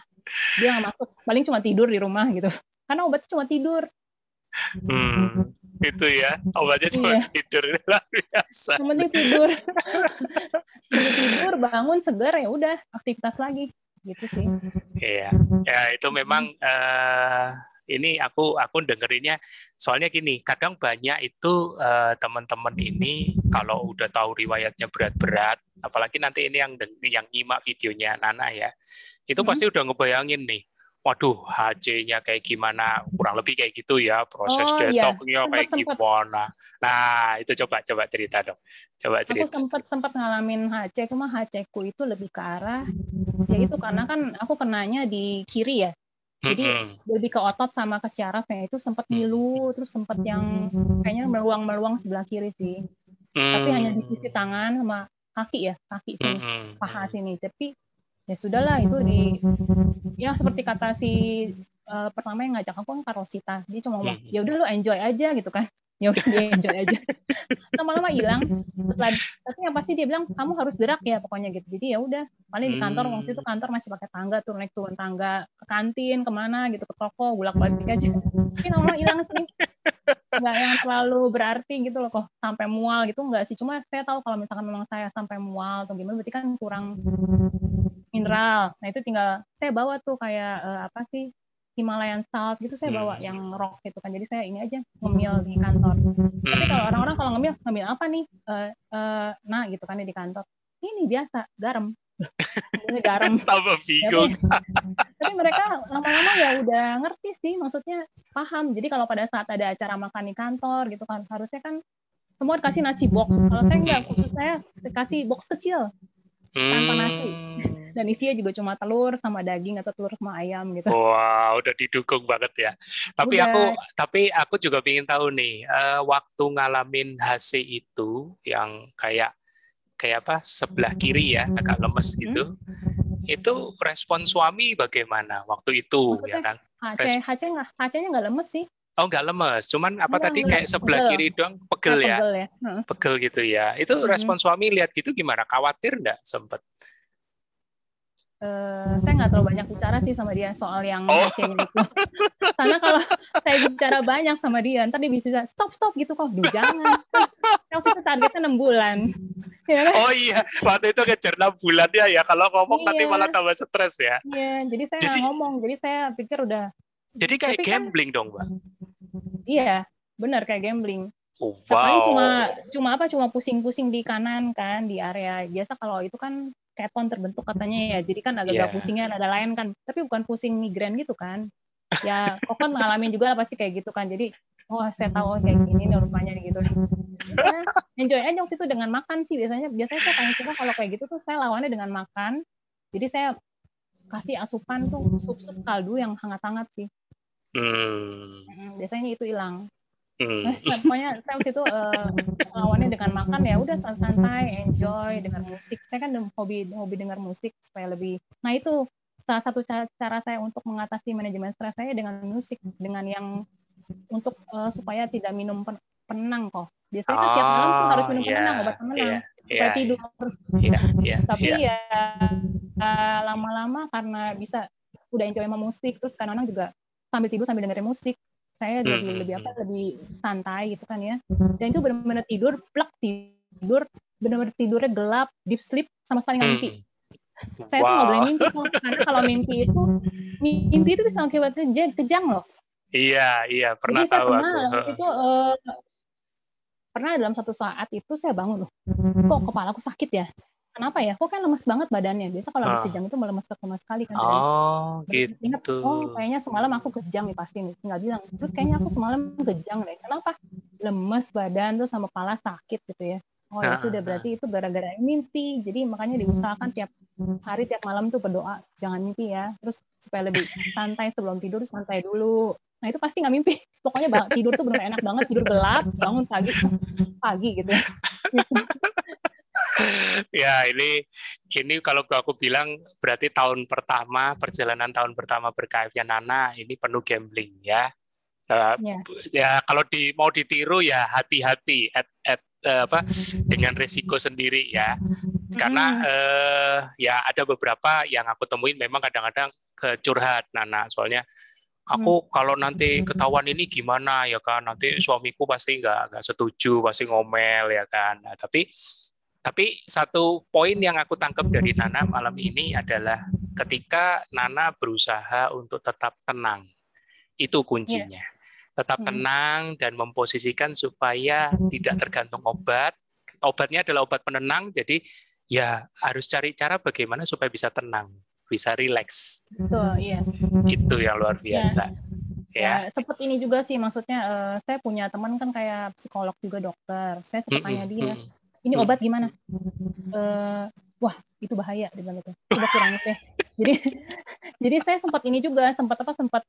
dia nggak masuk. Paling cuma tidur di rumah gitu. Karena obatnya cuma tidur. Hmm, itu ya. Obatnya cuma iya. tidur luar biasa. Cuma tidur. Tidur bangun segar ya udah aktivitas lagi. Gitu sih. Iya. Ya itu memang uh, ini aku aku dengerinnya soalnya gini kadang banyak itu uh, teman-teman ini kalau udah tahu riwayatnya berat-berat apalagi nanti ini yang yang nyimak videonya Nana ya itu pasti hmm. udah ngebayangin nih waduh HC-nya kayak gimana kurang lebih kayak gitu ya proses oh, iya. detoxnya iya. kayak sempet, gimana nah itu coba coba cerita dong coba cerita aku sempat sempat ngalamin HC cuma HC ku itu lebih ke arah ya itu karena kan aku kenanya di kiri ya jadi mm-hmm. lebih ke otot sama ke syarafnya itu sempat ngilu, terus sempat yang kayaknya meluang-meluang sebelah kiri sih. Mm-hmm. Tapi hanya di sisi tangan sama kaki ya, kaki sini, mm-hmm. paha sini. Tapi ya sudahlah itu di ya seperti kata si uh, pertama yang ngajak aku kan Karosita. Dia cuma ngomong, ya udah lu enjoy aja gitu kan udah dia enjoy aja. Lama-lama hilang. Setelah tapi yang pasti dia bilang kamu harus gerak ya pokoknya gitu. Jadi ya udah paling di kantor hmm. waktu itu kantor masih pakai tangga turun naik turun tangga ke kantin ke mana gitu ke toko bulak balik aja. Tapi lama-lama hilang sih. Nggak yang terlalu berarti gitu loh kok sampai mual gitu nggak sih. Cuma saya tahu kalau misalkan memang saya sampai mual atau gimana berarti kan kurang mineral. Nah itu tinggal saya bawa tuh kayak uh, apa sih Himalayan salt gitu saya bawa hmm. yang rock gitu kan. Jadi saya ini aja ngemil di kantor. Tapi kalau hmm. orang-orang kalau ngemil ngemil apa nih? Uh, uh, nah gitu kan di kantor. Ini biasa garam. Ini garam. Tambah bingung tapi mereka lama-lama ya udah ngerti sih maksudnya paham. Jadi kalau pada saat ada acara makan di kantor gitu kan harusnya kan semua dikasih nasi box. Kalau saya nggak khusus saya kasih box kecil tanpa nasi hmm dan isinya juga cuma telur sama daging atau telur sama ayam gitu. Wah, wow, udah didukung banget ya. Tapi udah. aku tapi aku juga ingin tahu nih, uh, waktu ngalamin HC itu yang kayak kayak apa sebelah kiri ya agak lemes gitu. Hmm. Itu respon suami bagaimana waktu itu ya Maksudnya, ya kan? HC HC nggak HC-nya nggak lemes sih. Oh nggak lemes, cuman apa Enggak, tadi kayak sebelah pegel. kiri doang pegel ya, pegel, ya. Hmm. pegel gitu ya. Itu hmm. respon suami lihat gitu gimana? Khawatir nggak sempet? Uh, saya nggak terlalu banyak bicara sih sama dia soal yang oh. itu. Karena kalau saya bicara banyak sama dia, ntar dia bisa stop stop gitu kok. Duh jangan. Kalau itu targetnya enam bulan. Ya, kan? Oh iya, waktu itu kejar enam bulan ya ya. Kalau ngomong iya. nanti malah tambah stres ya. Iya, jadi saya jadi, ngomong. Jadi saya pikir udah. Jadi kayak Tapi kan gambling kan, dong, mbak. Iya, benar kayak gambling. Oh, wow. cuma cuma apa? Cuma pusing-pusing di kanan kan di area. Biasa kalau itu kan keton terbentuk katanya ya. Jadi kan agak-agak yeah. pusingnya ada lain kan. Tapi bukan pusing migrain gitu kan. Ya, kok kan ngalamin juga pasti kayak gitu kan. Jadi, oh saya tahu kayak gini nih rupanya gitu. Ya, enjoy aja waktu itu dengan makan sih biasanya. Biasanya saya tanya suka kalau kayak gitu tuh saya lawannya dengan makan. Jadi saya kasih asupan tuh sup-sup kaldu yang hangat-hangat sih. Hmm. Biasanya itu hilang. Hmm. Nah, pokoknya saya waktu itu uh, lawannya dengan makan ya udah santai, enjoy dengan musik. Saya kan hobi hobi dengar musik supaya lebih. Nah itu salah satu cara, cara saya untuk mengatasi manajemen stres saya dengan musik, dengan yang untuk uh, supaya tidak minum pen penenang kok. Biasanya oh, kan tiap malam tuh harus minum yeah, penenang, obat penenang yeah, supaya yeah, tidur. Yeah, yeah, Tapi yeah. ya uh, lama-lama karena bisa udah enjoy sama musik, terus kadang-kadang juga sambil tidur sambil dengerin musik saya jadi hmm. lebih apa lebih santai gitu kan ya dan itu benar-benar tidur plak tidur benar-benar tidurnya gelap deep sleep sama sekali nggak mimpi hmm. saya wow. tuh nggak boleh mimpi karena kalau mimpi itu mimpi itu bisa akibat kejang, kejang loh Iya, iya, pernah Jadi tahu saya pernah aku. itu uh, pernah dalam satu saat itu saya bangun loh, kok kepalaku sakit ya? Kenapa ya? Kok kan lemes banget badannya? Biasa kalau habis ah. kejang itu lemes lemes sekali kan. Oh, gitu. Ingat, oh kayaknya semalam aku kejang nih pasti nih. Tinggal bilang, terus kayaknya aku semalam kejang deh. Kenapa? Lemes badan tuh sama kepala sakit gitu ya. Oh ya sudah berarti itu gara-gara mimpi. Jadi makanya diusahakan tiap hari tiap malam tuh berdoa jangan mimpi ya. Terus supaya lebih santai sebelum tidur santai dulu. Nah itu pasti nggak mimpi. Pokoknya tidur tuh benar enak banget. Tidur gelap, bangun pagi, pagi gitu. ya ini ini kalau aku bilang berarti tahun pertama perjalanan tahun pertama berKF-nya Nana ini penuh gambling ya. Uh, ya. ya kalau di mau ditiru ya hati-hati at, at uh, apa dengan resiko sendiri ya karena uh, ya ada beberapa yang aku temuin memang kadang-kadang kecurhat Nana soalnya aku hmm. kalau nanti ketahuan ini gimana ya kan nanti suamiku pasti nggak nggak setuju pasti ngomel ya kan nah, tapi tapi satu poin yang aku tangkap dari Nana malam ini adalah ketika Nana berusaha untuk tetap tenang itu kuncinya yeah tetap hmm. tenang dan memposisikan supaya tidak tergantung obat. Obatnya adalah obat penenang, jadi ya harus cari cara bagaimana supaya bisa tenang, bisa rileks. Betul, iya. Itu yang luar iya. biasa. Ya. ya. seperti ini juga sih maksudnya uh, saya punya teman kan kayak psikolog juga dokter. Saya sempat tanya dia, ini obat gimana? Uh, wah itu bahaya bilang gitu. Coba kurangin deh. Jadi jadi saya sempat ini juga sempat apa sempat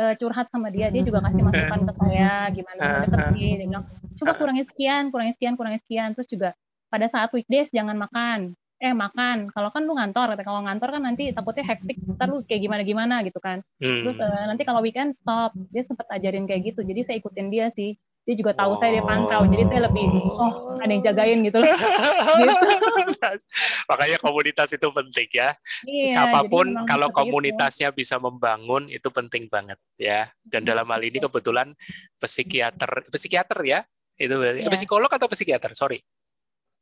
uh, curhat sama dia. Dia juga kasih masukan ke saya gimana deket sih dia bilang coba kurangi sekian kurangi sekian kurangi sekian. Terus juga pada saat weekdays jangan makan. Eh makan. Kalau kan lu ngantor kalau ngantor kan nanti takutnya hektik ntar lu kayak gimana gimana gitu kan. Hmm. terus uh, nanti kalau weekend stop. Dia sempat ajarin kayak gitu. Jadi saya ikutin dia sih dia juga tahu oh. saya dia pantau. Jadi saya lebih oh. Ada yang jagain gitu. Loh gitu. makanya komunitas itu penting ya. Iya, siapa pun kalau komunitasnya itu. bisa membangun itu penting banget ya. Dan dalam hal ini kebetulan psikiater psikiater ya. Itu berarti iya. psikolog atau psikiater? Sorry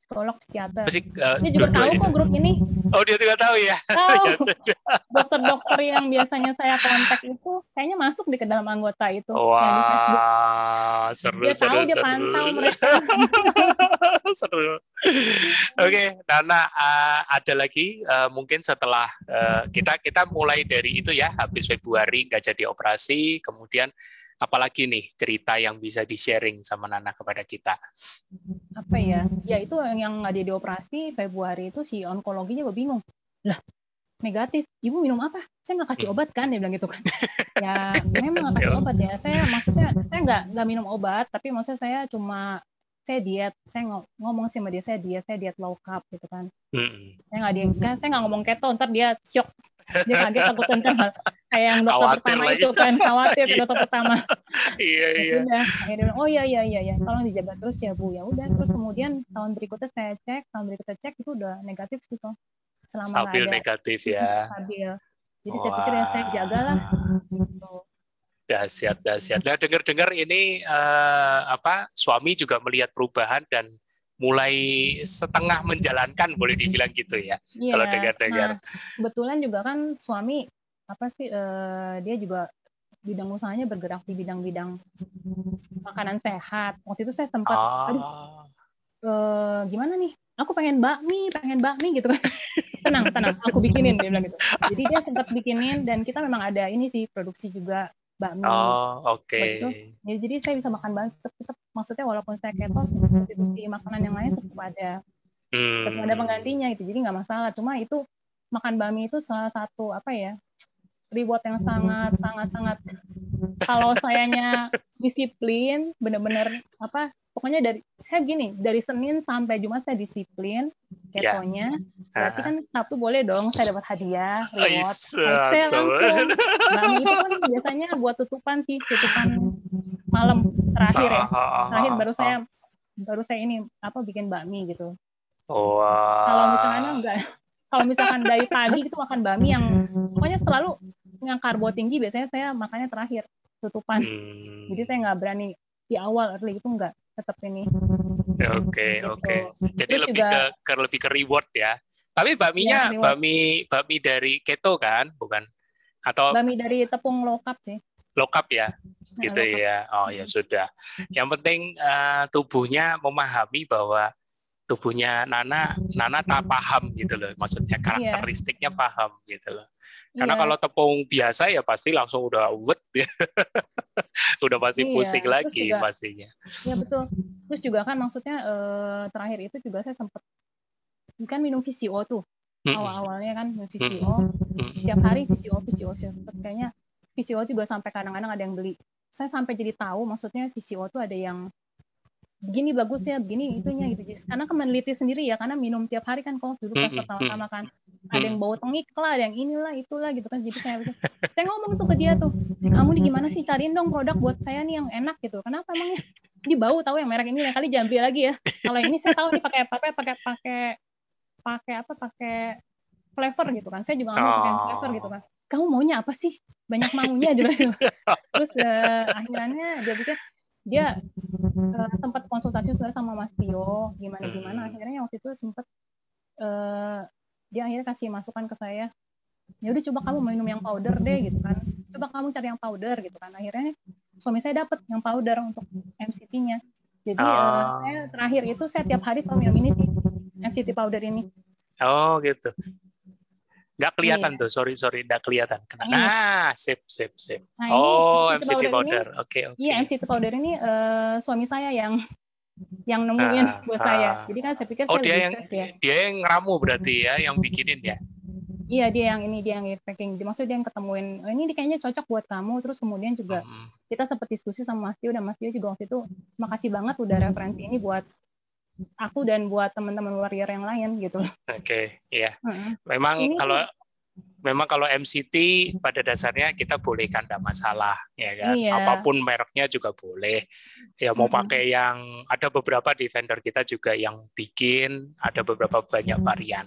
psikolog psikiater. Psik, uh, dia juga tahu kok grup ini. Oh dia juga tahu ya. Tahu. Dokter-dokter yang biasanya saya kontak itu kayaknya masuk di ke dalam anggota itu. Wah, seru, dia seru, tahu seru. dia pantau mereka. seru. Oke, okay, Nana uh, ada lagi uh, mungkin setelah uh, kita kita mulai dari itu ya habis Februari nggak jadi operasi, kemudian apalagi nih cerita yang bisa di-sharing sama Nana kepada kita? Apa ya? Ya itu yang nggak di operasi Februari itu si onkologinya gue bingung. Lah, negatif. Ibu minum apa? Saya nggak kasih obat kan? Dia bilang gitu kan. ya memang nggak kasih obat ya. Saya maksudnya saya nggak nggak minum obat, tapi maksudnya saya cuma saya diet, saya ngomong sih sama dia saya diet, saya diet low carb gitu kan. Hmm. Saya nggak dia, kan saya nggak ngomong keto, ntar dia shock, dia kaget takut ntar kayak yang dokter khawatir pertama lagi. itu kan khawatir iya. dokter pertama. iya iya. Udah, akhirnya bilang, oh iya iya iya ya, tolong dijaga terus ya bu, ya udah. Terus kemudian tahun berikutnya saya cek, tahun berikutnya cek itu udah negatif sih kok. Selama stabil ada, negatif ya. Stabil. Jadi Wah. saya pikir ya saya jagalah. Gitu. Dahsyat, dahsyat. Nah, dengar-dengar ini uh, apa suami juga melihat perubahan dan mulai setengah menjalankan boleh dibilang gitu ya. Iya, kalau dengar-dengar. Nah, kebetulan juga kan suami apa sih uh, dia juga bidang usahanya bergerak di bidang-bidang makanan sehat. Waktu itu saya sempat ah. aduh uh, gimana nih? Aku pengen bakmi, pengen bakmi gitu kan. tenang, tenang, aku bikinin dia bilang gitu. Jadi dia sempat bikinin dan kita memang ada ini sih produksi juga bakmi. Oh, oke. Okay. Ya, jadi saya bisa makan bakmi tetap, maksudnya walaupun saya keto substitusi makanan yang lain tetap ada. Hmm. Tetap ada penggantinya gitu. Jadi nggak masalah. Cuma itu makan bakmi itu salah satu apa ya? Reward yang sangat sangat sangat kalau sayanya disiplin benar-benar apa pokoknya dari saya gini dari Senin sampai Jumat saya disiplin Ya. ketonya. Yeah. Berarti kan Sabtu boleh dong saya dapat hadiah, reward. Saya langsung. Nah, itu kan biasanya buat tutupan sih, tutupan malam terakhir ya. Terakhir baru saya baru saya ini apa bikin bakmi gitu. Oh, wow. Kalau misalkan enggak kalau misalkan dari pagi itu makan bakmi yang pokoknya selalu yang karbo tinggi biasanya saya makannya terakhir tutupan. Hmm. Jadi saya nggak berani di awal early itu enggak tetap ini. Oke, gitu. oke. Jadi Terus lebih juga, ke, ke lebih ke reward ya. Tapi bakminya ya, bakmi bakmi dari keto kan, bukan? Atau bakmi dari tepung low carb sih. low carb ya gitu ya oh ya sudah yang penting uh, tubuhnya memahami bahwa tubuhnya Nana Nana tak paham gitu loh maksudnya iya. karakteristiknya yeah. paham gitu loh karena yeah. kalau tepung biasa ya pasti langsung udah wet ya. udah pasti yeah. pusing Terus lagi juga, pastinya ya betul Terus juga kan maksudnya eh, terakhir itu juga saya sempat kan minum VCO tuh awal-awalnya kan minum VCO setiap hari VCO VCO sempat kayaknya VCO juga sampai kadang-kadang ada yang beli saya sampai jadi tahu maksudnya VCO tuh ada yang begini bagus ya begini itunya gitu. Jis. karena kan meneliti sendiri ya karena minum tiap hari kan kok dulu pas pertama-tama kan. Ada yang bau tengik lah ada yang inilah itulah gitu kan. Jadi saya saya ngomong tuh ke dia tuh kamu nih gimana sih? Cariin dong produk buat saya nih yang enak gitu kenapa emangnya? Ini bau tahu yang merek ini ya kali jambi lagi ya. Kalau ini saya tahu nih pakai pakai pakai pakai pakai apa pakai flavor gitu kan. Saya juga nggak mau pakai flavor gitu kan. Kamu maunya apa sih? Banyak maunya gitu terus uh, akhirnya dia pikir dia uh, sempat konsultasi sudah sama Mas Tio gimana gimana. Hmm. akhirnya waktu itu sempat uh, dia akhirnya kasih masukan ke saya. Ya udah coba kamu minum yang powder deh gitu kan. Coba kamu cari yang powder gitu kan. Akhirnya suami saya dapat yang powder untuk MCT-nya jadi oh. uh, saya terakhir itu saya tiap hari selalu minum ini sih MCT powder ini. Oh gitu Nggak kelihatan iya. tuh, sorry sorry, nggak kelihatan. Kena. Nah, sip sip sip. Nah, oh, MCT powder. Oke oke. Iya, MCT powder ini uh, suami saya yang yang nemuin ah, buat ah. saya. Jadi kan saya pikir oh, saya dia yang ya. dia yang ramu berarti ya, yang bikinin ya. Iya dia yang ini dia yang packing. Maksudnya dia yang ketemuin oh, ini kayaknya cocok buat kamu. Terus kemudian juga hmm. kita sempat diskusi sama Mas Tio dan Mas Tio juga waktu itu makasih banget udah referensi ini buat aku dan buat teman-teman warrior yang lain gitu. Oke, okay, iya. Memang Ini, kalau memang kalau MCT pada dasarnya kita boleh kan tidak masalah ya kan. Iya. Apa pun mereknya juga boleh. Ya mau hmm. pakai yang ada beberapa di vendor kita juga yang bikin, ada beberapa banyak varian.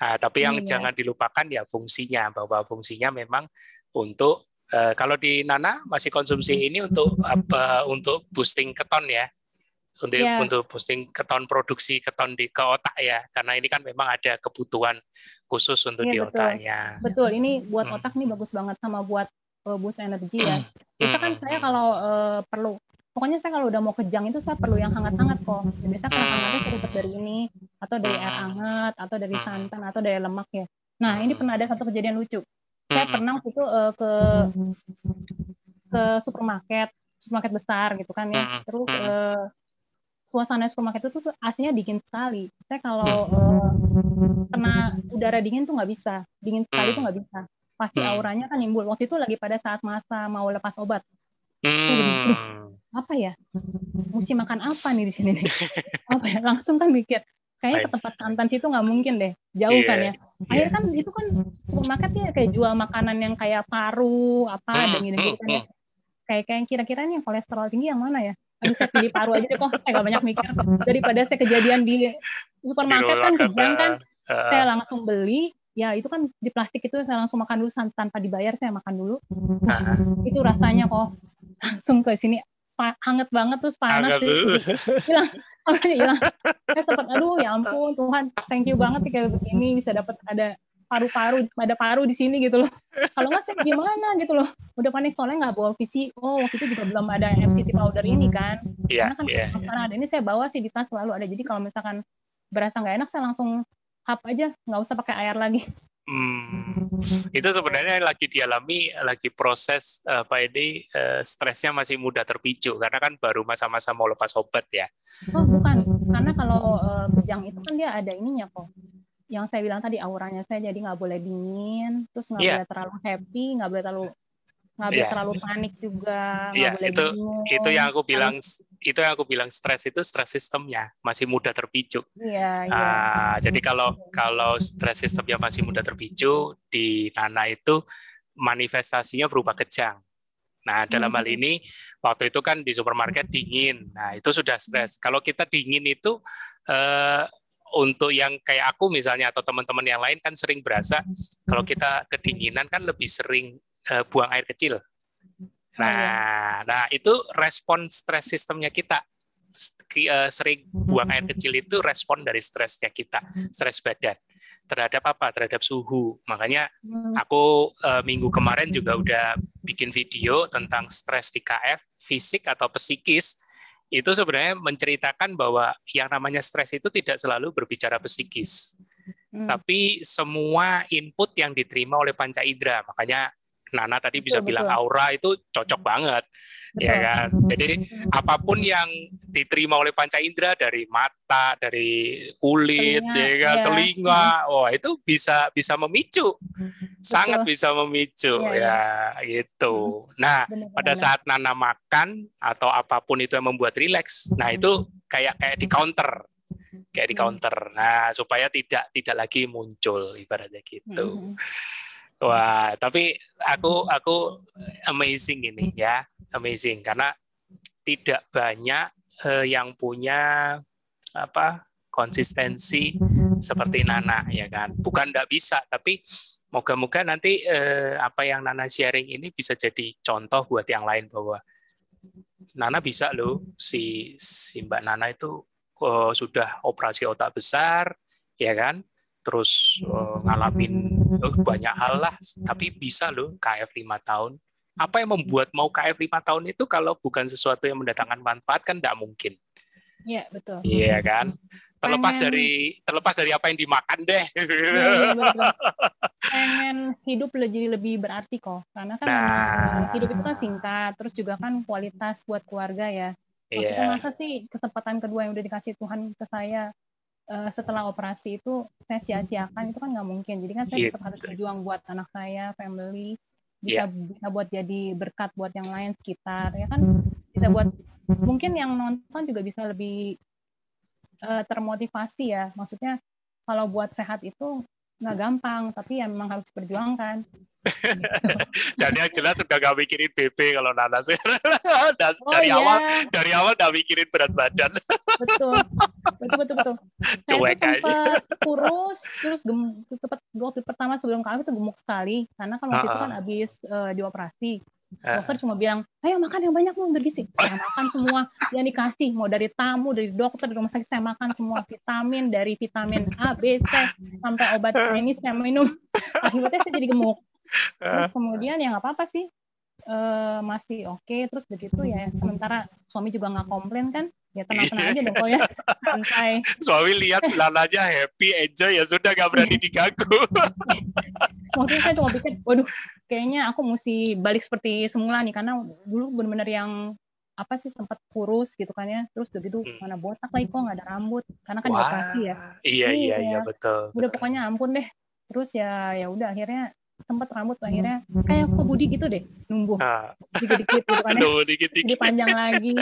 Nah, tapi yang iya. jangan dilupakan ya fungsinya bahwa fungsinya memang untuk uh, kalau di Nana masih konsumsi ini untuk apa untuk boosting keton ya untuk yeah. untuk posting keton produksi keton di ke otak ya. Karena ini kan memang ada kebutuhan khusus untuk yeah, di betul. otaknya. Betul ini buat hmm. otak nih bagus banget sama buat uh, boost energi ya. Biasa kan saya kalau uh, perlu pokoknya saya kalau udah mau kejang itu saya perlu yang hangat-hangat kok. Biasa kalau hangatnya dapat dari ini atau dari air hangat atau dari santan atau dari lemak ya. Nah ini pernah ada satu kejadian lucu. Saya pernah waktu itu uh, ke ke supermarket supermarket besar gitu kan ya. Terus uh, suasana supermarket itu tuh aslinya dingin sekali. Saya kalau uh, kena udara dingin tuh nggak bisa, dingin sekali tuh nggak bisa. Pasti hmm. auranya kan nimbul. Waktu itu lagi pada saat masa mau lepas obat. Hmm. apa ya? Mesti makan apa nih di sini nih? apa ya? Langsung kan mikir, kayaknya ke tempat santan situ nggak mungkin deh, jauh yeah. kan ya. Akhirnya kan itu kan supermarket ya kayak jual makanan yang kayak paru apa hmm. dan gitu kan ya. Kayak kayak kira-kira nih yang kolesterol tinggi yang mana ya? Aduh saya pilih paru aja deh kok. Saya gak banyak mikir. Daripada saya kejadian di supermarket kan kejadian kan. uh, saya langsung beli. Ya itu kan di plastik itu saya langsung makan dulu tanpa dibayar saya makan dulu. Nah, itu rasanya kok. Langsung ke sini hangat banget terus panas hilang. Hilang. Saya sempat aduh ya ampun Tuhan thank you banget sih kayak begini bisa dapat ada paru-paru ada paru di sini gitu loh. Kalau nggak saya gimana gitu loh. Udah panik soalnya nggak bawa visi oh waktu itu juga belum ada MCT powder ini kan. Yeah, karena kan yeah, sekarang ada ini saya bawa sih di tas selalu ada. Jadi kalau misalkan berasa nggak enak saya langsung hap aja. Nggak usah pakai air lagi. Hmm, itu sebenarnya lagi dialami, lagi proses uh, Pak Edi uh, stresnya masih mudah terpicu. Karena kan baru masa-masa mau lepas obat ya. Oh bukan, karena kalau uh, kejang itu kan dia ada ininya kok, yang saya bilang tadi auranya saya jadi nggak boleh dingin, terus nggak yeah. boleh terlalu happy, nggak boleh terlalu nggak boleh yeah. terlalu panik juga, nggak yeah, boleh itu bingung. itu yang aku bilang itu yang aku bilang stres itu stres sistemnya masih mudah terpicu. Iya. Yeah, yeah. uh, jadi kalau kalau stres sistemnya masih mudah terpicu di tanah itu manifestasinya berupa kejang. Nah, dalam hal hmm. ini waktu itu kan di supermarket dingin. Nah, itu sudah stres. Kalau kita dingin itu eh, untuk yang kayak aku misalnya atau teman-teman yang lain kan sering berasa kalau kita kedinginan kan lebih sering uh, buang air kecil. Nah, nah itu respon stres sistemnya kita uh, sering buang air kecil itu respon dari stresnya kita, stres badan terhadap apa? Terhadap suhu. Makanya aku uh, minggu kemarin juga udah bikin video tentang stres di KF, fisik atau psikis. Itu sebenarnya menceritakan bahwa yang namanya stres itu tidak selalu berbicara psikis. Hmm. Tapi semua input yang diterima oleh panca indera. Makanya Nana tadi bisa betul, bilang betul. aura itu cocok banget, betul. ya kan. Jadi apa pun yang diterima oleh panca indera dari mata, dari kulit, telinga, ya kan, ya. telinga, oh itu bisa bisa memicu, betul. sangat bisa memicu, ya, ya. gitu. Nah benar, pada saat Nana makan atau apa pun itu yang membuat rileks, nah itu kayak kayak di counter kayak di counter. Nah, supaya tidak tidak lagi muncul ibaratnya gitu. Wah, tapi aku aku amazing ini ya, amazing karena tidak banyak uh, yang punya apa konsistensi seperti Nana ya kan. Bukan tidak bisa, tapi moga-moga nanti uh, apa yang Nana sharing ini bisa jadi contoh buat yang lain bahwa Nana bisa loh. Si si Mbak Nana itu uh, sudah operasi otak besar ya kan? Terus uh, ngalamin banyak hal lah tapi bisa loh KF lima tahun apa yang membuat mau KF lima tahun itu kalau bukan sesuatu yang mendatangkan manfaat kan tidak mungkin Iya betul. Iya kan. Terlepas pengen, dari terlepas dari apa yang dimakan deh. Ya, ya, pengen hidup jadi lebih berarti kok. Karena kan nah. hidup itu kan singkat, terus juga kan kualitas buat keluarga ya. Maksudnya yeah. masa sih kesempatan kedua yang udah dikasih Tuhan ke saya uh, setelah operasi itu saya sia-siakan itu kan nggak mungkin. Jadi kan saya yeah. tetap harus berjuang buat anak saya, family, bisa yeah. bisa buat jadi berkat buat yang lain sekitar, ya kan bisa buat mungkin yang nonton juga bisa lebih uh, termotivasi ya. Maksudnya kalau buat sehat itu nggak gampang, tapi ya memang harus diperjuangkan. Dan yang jelas sudah gak mikirin BP kalau Nana sih. Dan oh, dari iya. awal dari awal udah mikirin berat badan. betul, betul, betul, betul. Cuek aja. kurus, terus gemuk. Waktu pertama sebelum kami itu gemuk sekali, karena kan waktu uh -uh. itu kan habis uh, dioperasi. Dokter cuma bilang, ayo makan yang banyak mau bergizi. Saya makan semua yang dikasih, mau dari tamu, dari dokter, dari rumah sakit, saya makan semua vitamin, dari vitamin A, B, C, sampai obat ini saya minum. Akhirnya saya jadi gemuk. Terus kemudian ya nggak apa-apa sih, uh, masih oke. Okay. Terus begitu ya, sementara suami juga nggak komplain kan, ya tenang-tenang aja dong kok ya, santai. Suami lihat lalanya happy, enjoy, ya sudah nggak berani diganggu. Mungkin saya cuma pikir, waduh kayaknya aku mesti balik seperti semula nih karena dulu benar-benar yang apa sih sempat kurus gitu kan ya. Terus begitu hmm. mana botak lagi kok nggak ada rambut. Karena kan dioperasi ya. Iya iya iya betul udah pokoknya ampun deh. Terus ya ya udah akhirnya sempat rambut akhirnya kayak kok Budi gitu deh numbuh ah. dikit-dikit gitu kan ya dikit-dikit. jadi panjang lagi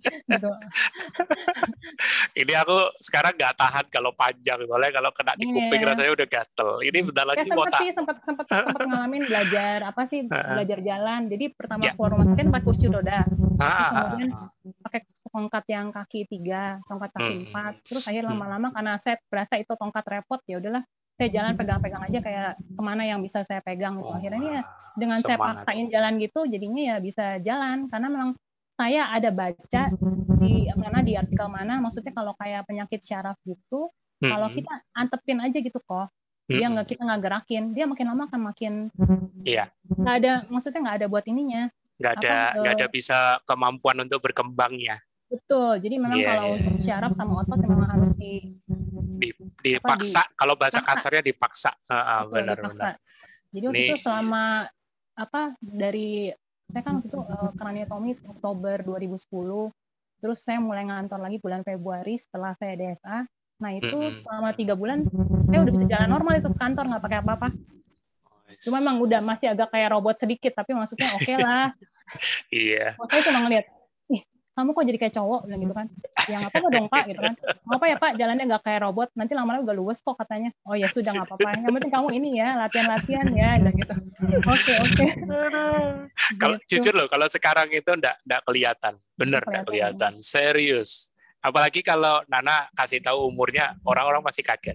gitu. ini aku sekarang nggak tahan kalau panjang soalnya kalau kena di kuping yeah. rasanya udah gatel ini bentar lagi ya, sempat sih sempat sempat sempat ngalamin belajar apa sih belajar jalan jadi pertama yeah. keluar rumah sakit pakai kursi roda terus kemudian pakai tongkat yang kaki tiga tongkat kaki hmm. empat terus akhirnya lama-lama karena saya berasa itu tongkat repot ya udahlah saya jalan pegang-pegang aja kayak ke mana yang bisa saya pegang gitu. Akhirnya ya dengan Semangat. saya paksain jalan gitu jadinya ya bisa jalan karena memang saya ada baca di mana di artikel mana maksudnya kalau kayak penyakit syaraf gitu hmm. kalau kita antepin aja gitu kok dia nggak kita nggak gerakin dia makin lama akan makin iya nggak ada maksudnya nggak ada buat ininya nggak ada nggak ada bisa kemampuan untuk berkembangnya betul jadi memang yeah, kalau yeah. syaraf sama otot memang harus di dipaksa di, kalau bahasa paksa. kasarnya dipaksa uh, benar dipaksa. benar jadi waktu Nih. itu selama apa dari saya kan waktu itu uh, kraniotomi Oktober 2010 terus saya mulai ngantor lagi bulan Februari setelah saya DSA nah itu mm -hmm. selama tiga bulan saya udah bisa jalan normal itu ke kantor nggak pakai apa-apa cuma memang udah masih agak kayak robot sedikit tapi maksudnya oke okay lah iya saya cuma ngeliat kamu kok jadi kayak cowok? Bilang gitu kan. Ya nggak apa-apa dong pak gitu kan. Apa ya pak jalannya nggak kayak robot. Nanti lama-lama udah luwes kok katanya. Oh ya sudah nggak apa-apa. Yang penting kamu ini ya latihan-latihan ya bilang gitu. Oke oke. Kalau gitu. jujur loh kalau sekarang itu ndak ndak kelihatan. Bener ndak kelihatan. serius. Apalagi kalau Nana kasih tahu umurnya orang-orang masih kaget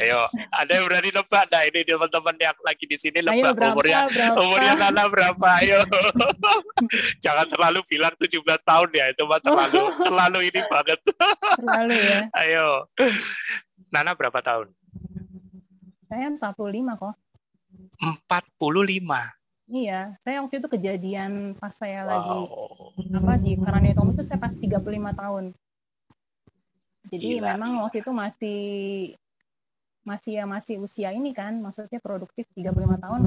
Ayo, ada yang berani nebak? Nah, ini teman-teman yang lagi di sini nebak umurnya berapa? umurnya Nana berapa? Ayo. Jangan terlalu bilang 17 tahun ya, itu mah terlalu terlalu ini banget. Terlalu ya. Ayo. Nana berapa tahun? Saya 45 kok. 45. Iya, saya waktu itu kejadian pas saya wow. lagi apa di Karanitom itu saya pas 35 tahun. Jadi Gila. memang waktu itu masih masih ya masih usia ini kan, maksudnya produktif 35 tahun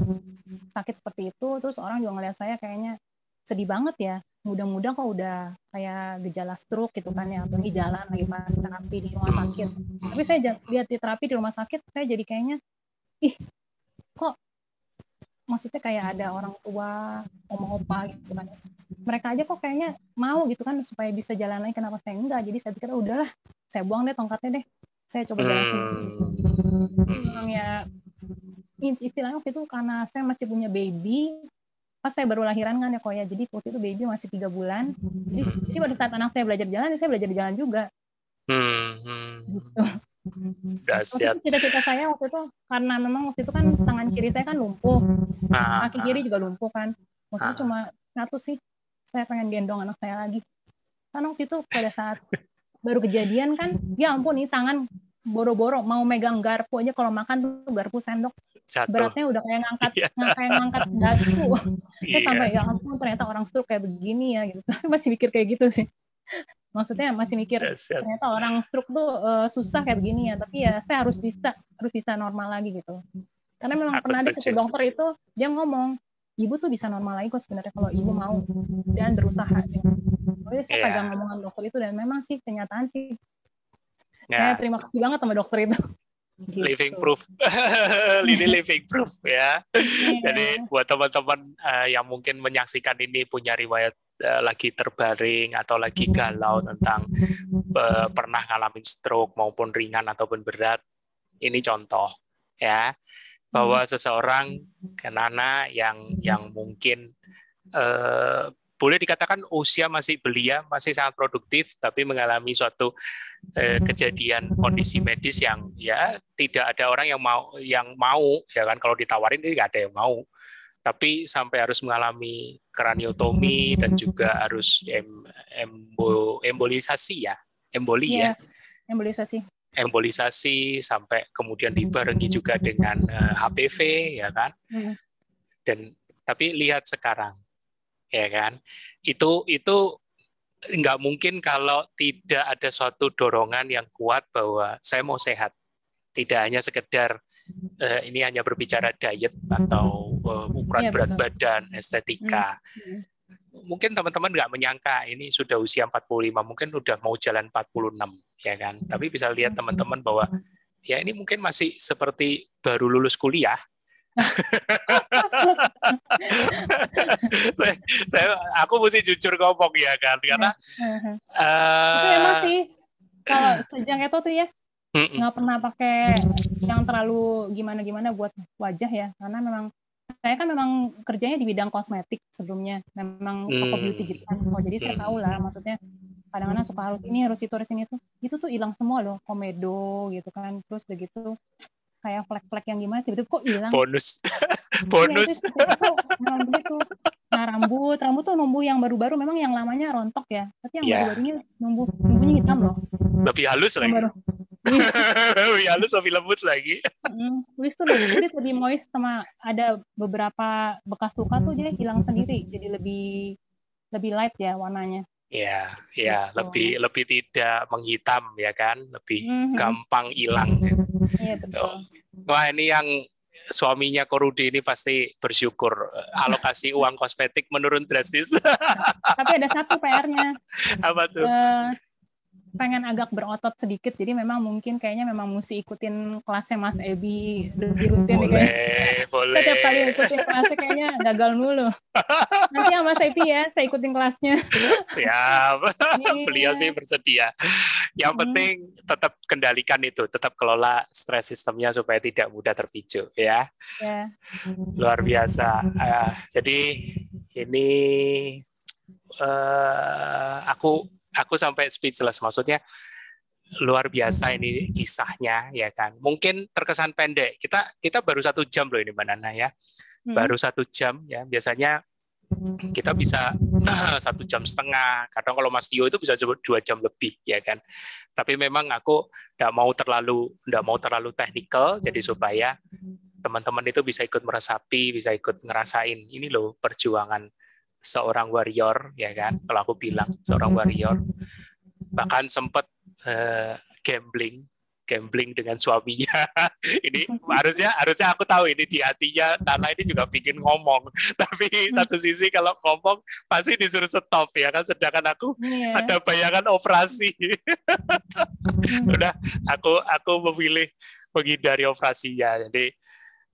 sakit seperti itu, terus orang juga ngeliat saya kayaknya sedih banget ya. Mudah-mudah kok udah kayak gejala stroke gitu kan ya, di jalan lagi pas terapi di rumah sakit. Tapi saya lihat di terapi di rumah sakit, saya jadi kayaknya, ih kok maksudnya kayak ada orang tua oma opa gitu kan mereka aja kok kayaknya mau gitu kan supaya bisa jalan lagi kenapa saya enggak jadi saya pikir udahlah saya buang deh tongkatnya deh saya coba jalan sendiri hmm. ya istilahnya waktu itu karena saya masih punya baby pas saya baru lahiran kan ya kok ya jadi waktu itu baby masih tiga bulan jadi, jadi pada saat anak saya belajar jalan saya belajar jalan juga hmm. hmm. gitu Dahsyat. Cita-cita saya waktu itu karena memang waktu itu kan tangan kiri saya kan lumpuh, ah, kaki kiri juga lumpuh kan. Waktu ah. cuma satu sih, saya pengen gendong anak saya lagi. Karena waktu itu pada saat baru kejadian kan, ya ampun nih tangan boro-boro mau megang garpu aja kalau makan tuh garpu sendok Jatuh. beratnya udah kayak ngangkat yeah. kayak ngangkat garpu. yeah. sampai ya ampun ternyata orang stroke kayak begini ya gitu. Masih mikir kayak gitu sih maksudnya masih mikir ternyata orang stroke tuh uh, susah kayak begini ya tapi ya saya harus bisa harus bisa normal lagi gitu karena memang Aku pernah di situ dokter itu dia ngomong ibu tuh bisa normal lagi kok sebenarnya kalau ibu mau dan berusaha ya. Jadi saya yeah. pegang ngomongan dokter itu dan memang sih kenyataan sih yeah. saya terima kasih banget sama dokter itu Gitu. living proof ini living proof ya yeah. jadi buat teman-teman uh, yang mungkin menyaksikan ini punya riwayat uh, lagi terbaring atau lagi galau tentang uh, pernah ngalamin stroke maupun ringan ataupun berat ini contoh ya bahwa hmm. seseorang kenana yang yang mungkin uh, boleh dikatakan usia masih belia, masih sangat produktif, tapi mengalami suatu eh, kejadian kondisi medis yang ya tidak ada orang yang mau yang mau ya kan kalau ditawarin nggak ada yang mau. Tapi sampai harus mengalami kraniotomi dan juga harus em, embo, embolisasi ya, emboli yeah, ya. Embolisasi. Embolisasi sampai kemudian dibarengi juga dengan uh, eh, HPV ya kan. Hmm. Dan tapi lihat sekarang ya kan itu itu nggak mungkin kalau tidak ada suatu dorongan yang kuat bahwa saya mau sehat tidak hanya sekedar uh, ini hanya berbicara diet atau uh, ukuran ya, berat betul. badan estetika hmm. mungkin teman-teman nggak menyangka ini sudah usia 45 mungkin udah mau jalan 46 ya kan tapi bisa lihat teman-teman bahwa ya ini mungkin masih seperti baru lulus kuliah saya, saya aku mesti jujur ngomong ya kan karena uh, itu emang sih kalau sejak itu tuh ya nggak pernah pakai yang terlalu gimana gimana buat wajah ya karena memang saya kan memang kerjanya di bidang kosmetik sebelumnya memang toko beauty gitu kan. Oh, jadi saya tahu lah maksudnya kadang-kadang suka harus ini harus itu harus ini tuh itu tuh hilang semua loh komedo gitu kan terus begitu kayak flek-flek yang gimana tiba-tiba kok hilang? Bonus. Bonus. ya, itu, nah rambut rambut tuh numbuh yang baru-baru memang yang lamanya rontok ya. Tapi yang yeah. baru-barunya numbuh numbuhnya hitam loh. Lebih halus lagi. baru. lebih halus lebih lembut lagi. Hmm, tuh lebih kulit lebih moist sama ada beberapa bekas luka tuh dia hilang sendiri. Jadi lebih lebih light ya warnanya. Ya, ya, gitu. lebih lebih tidak menghitam ya kan, lebih mm-hmm. gampang hilang. Iya betul. Wah ini yang suaminya Korudi ini pasti bersyukur alokasi uang kosmetik menurun drastis. Tapi ada satu PR-nya. Apa tuh? Uh, pengen agak berotot sedikit jadi memang mungkin kayaknya memang mesti ikutin kelasnya Mas Ebi lebih rutin boleh, nih boleh. setiap kali ikutin kelasnya kayaknya gagal mulu nanti ya Mas Ebi ya saya ikutin kelasnya siap beliau sih bersedia yang hmm. penting tetap kendalikan itu tetap kelola stres sistemnya supaya tidak mudah terpicu ya yeah. luar biasa uh, jadi ini uh, aku aku sampai speechless maksudnya luar biasa ini kisahnya ya kan. Mungkin terkesan pendek. Kita kita baru satu jam loh ini Mbak Nana ya. Hmm. Baru satu jam ya. Biasanya kita bisa satu jam setengah. Kadang kalau Mas Tio itu bisa dua jam lebih ya kan. Tapi memang aku tidak mau terlalu tidak mau terlalu teknikal. Jadi supaya teman-teman itu bisa ikut meresapi, bisa ikut ngerasain ini loh perjuangan seorang warrior ya kan. Kalau aku bilang seorang warrior bahkan sempat uh, gambling gambling dengan suaminya. ini harusnya harusnya aku tahu ini di hatinya Nana ini juga bikin ngomong. Tapi satu sisi kalau ngomong pasti disuruh stop ya kan sedangkan aku yeah. ada bayangan operasi. Udah aku aku memilih menghindari operasinya. Jadi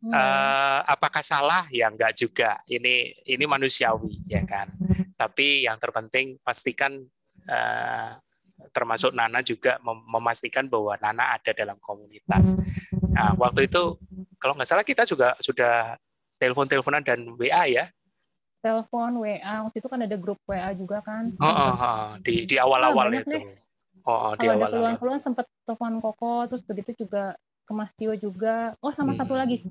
hmm. uh, apakah salah? Ya enggak juga. Ini ini manusiawi ya kan. Tapi yang terpenting pastikan uh, termasuk Nana juga mem memastikan bahwa Nana ada dalam komunitas. Nah, waktu itu kalau nggak salah kita juga sudah telepon-teleponan dan WA ya. Telepon, WA, waktu itu kan ada grup WA juga kan. Oh, oh, oh. di di awal-awal oh, itu. Oh, oh di awal-awal. keluhan-keluhan sempat telepon Koko, terus begitu juga ke Mas Tio juga. Oh, sama hmm. satu lagi,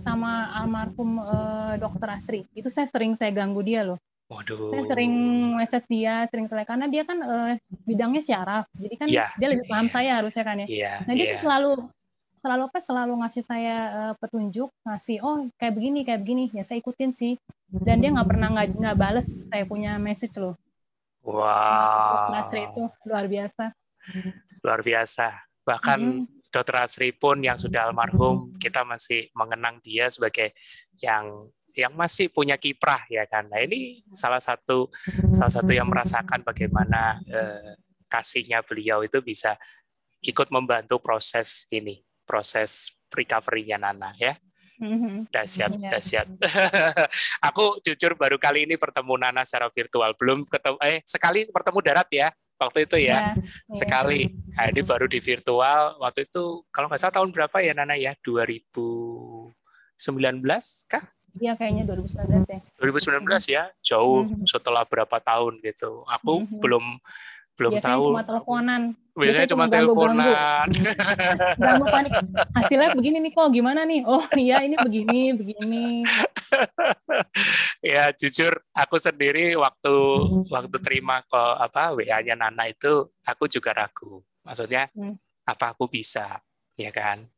sama almarhum uh, Dokter Asri. Itu saya sering saya ganggu dia loh. Waduh. Saya sering message dia, sering tele karena dia kan uh, bidangnya syaraf. Jadi kan yeah. dia lebih paham saya harusnya kan ya. Yeah, nah, dia yeah. tuh selalu selalu apa selalu ngasih saya uh, petunjuk, ngasih oh kayak begini, kayak begini. Ya saya ikutin sih. Dan dia nggak pernah nggak nggak bales saya punya message loh. Wow. Dokter Asri itu luar biasa. Luar biasa. Bahkan mm -hmm. Dokter Asri pun yang sudah almarhum, kita masih mengenang dia sebagai yang yang masih punya kiprah ya kan. Nah ini salah satu salah satu yang merasakan bagaimana eh, kasihnya beliau itu bisa ikut membantu proses ini, proses recovery-nya Nana ya. Mm-hmm. Dahsyat, yeah. dahsyat. Aku jujur baru kali ini bertemu Nana secara virtual, belum ketemu eh sekali bertemu darat ya waktu itu ya, yeah. sekali. Nah, ini baru di virtual. Waktu itu kalau nggak salah tahun berapa ya Nana ya? 2019 kah? Iya kayaknya 2019 ya. 2019 ya, jauh mm -hmm. setelah berapa tahun gitu. Aku mm -hmm. belum belum Biasanya tahu. cuma teleponan. Biasanya, Biasanya cuma teleponan. Ganggu panik. Hasilnya begini nih kok, gimana nih? Oh iya ini begini, begini. ya jujur aku sendiri waktu waktu terima ke apa WA-nya Nana itu aku juga ragu. Maksudnya hmm. apa aku bisa, ya kan?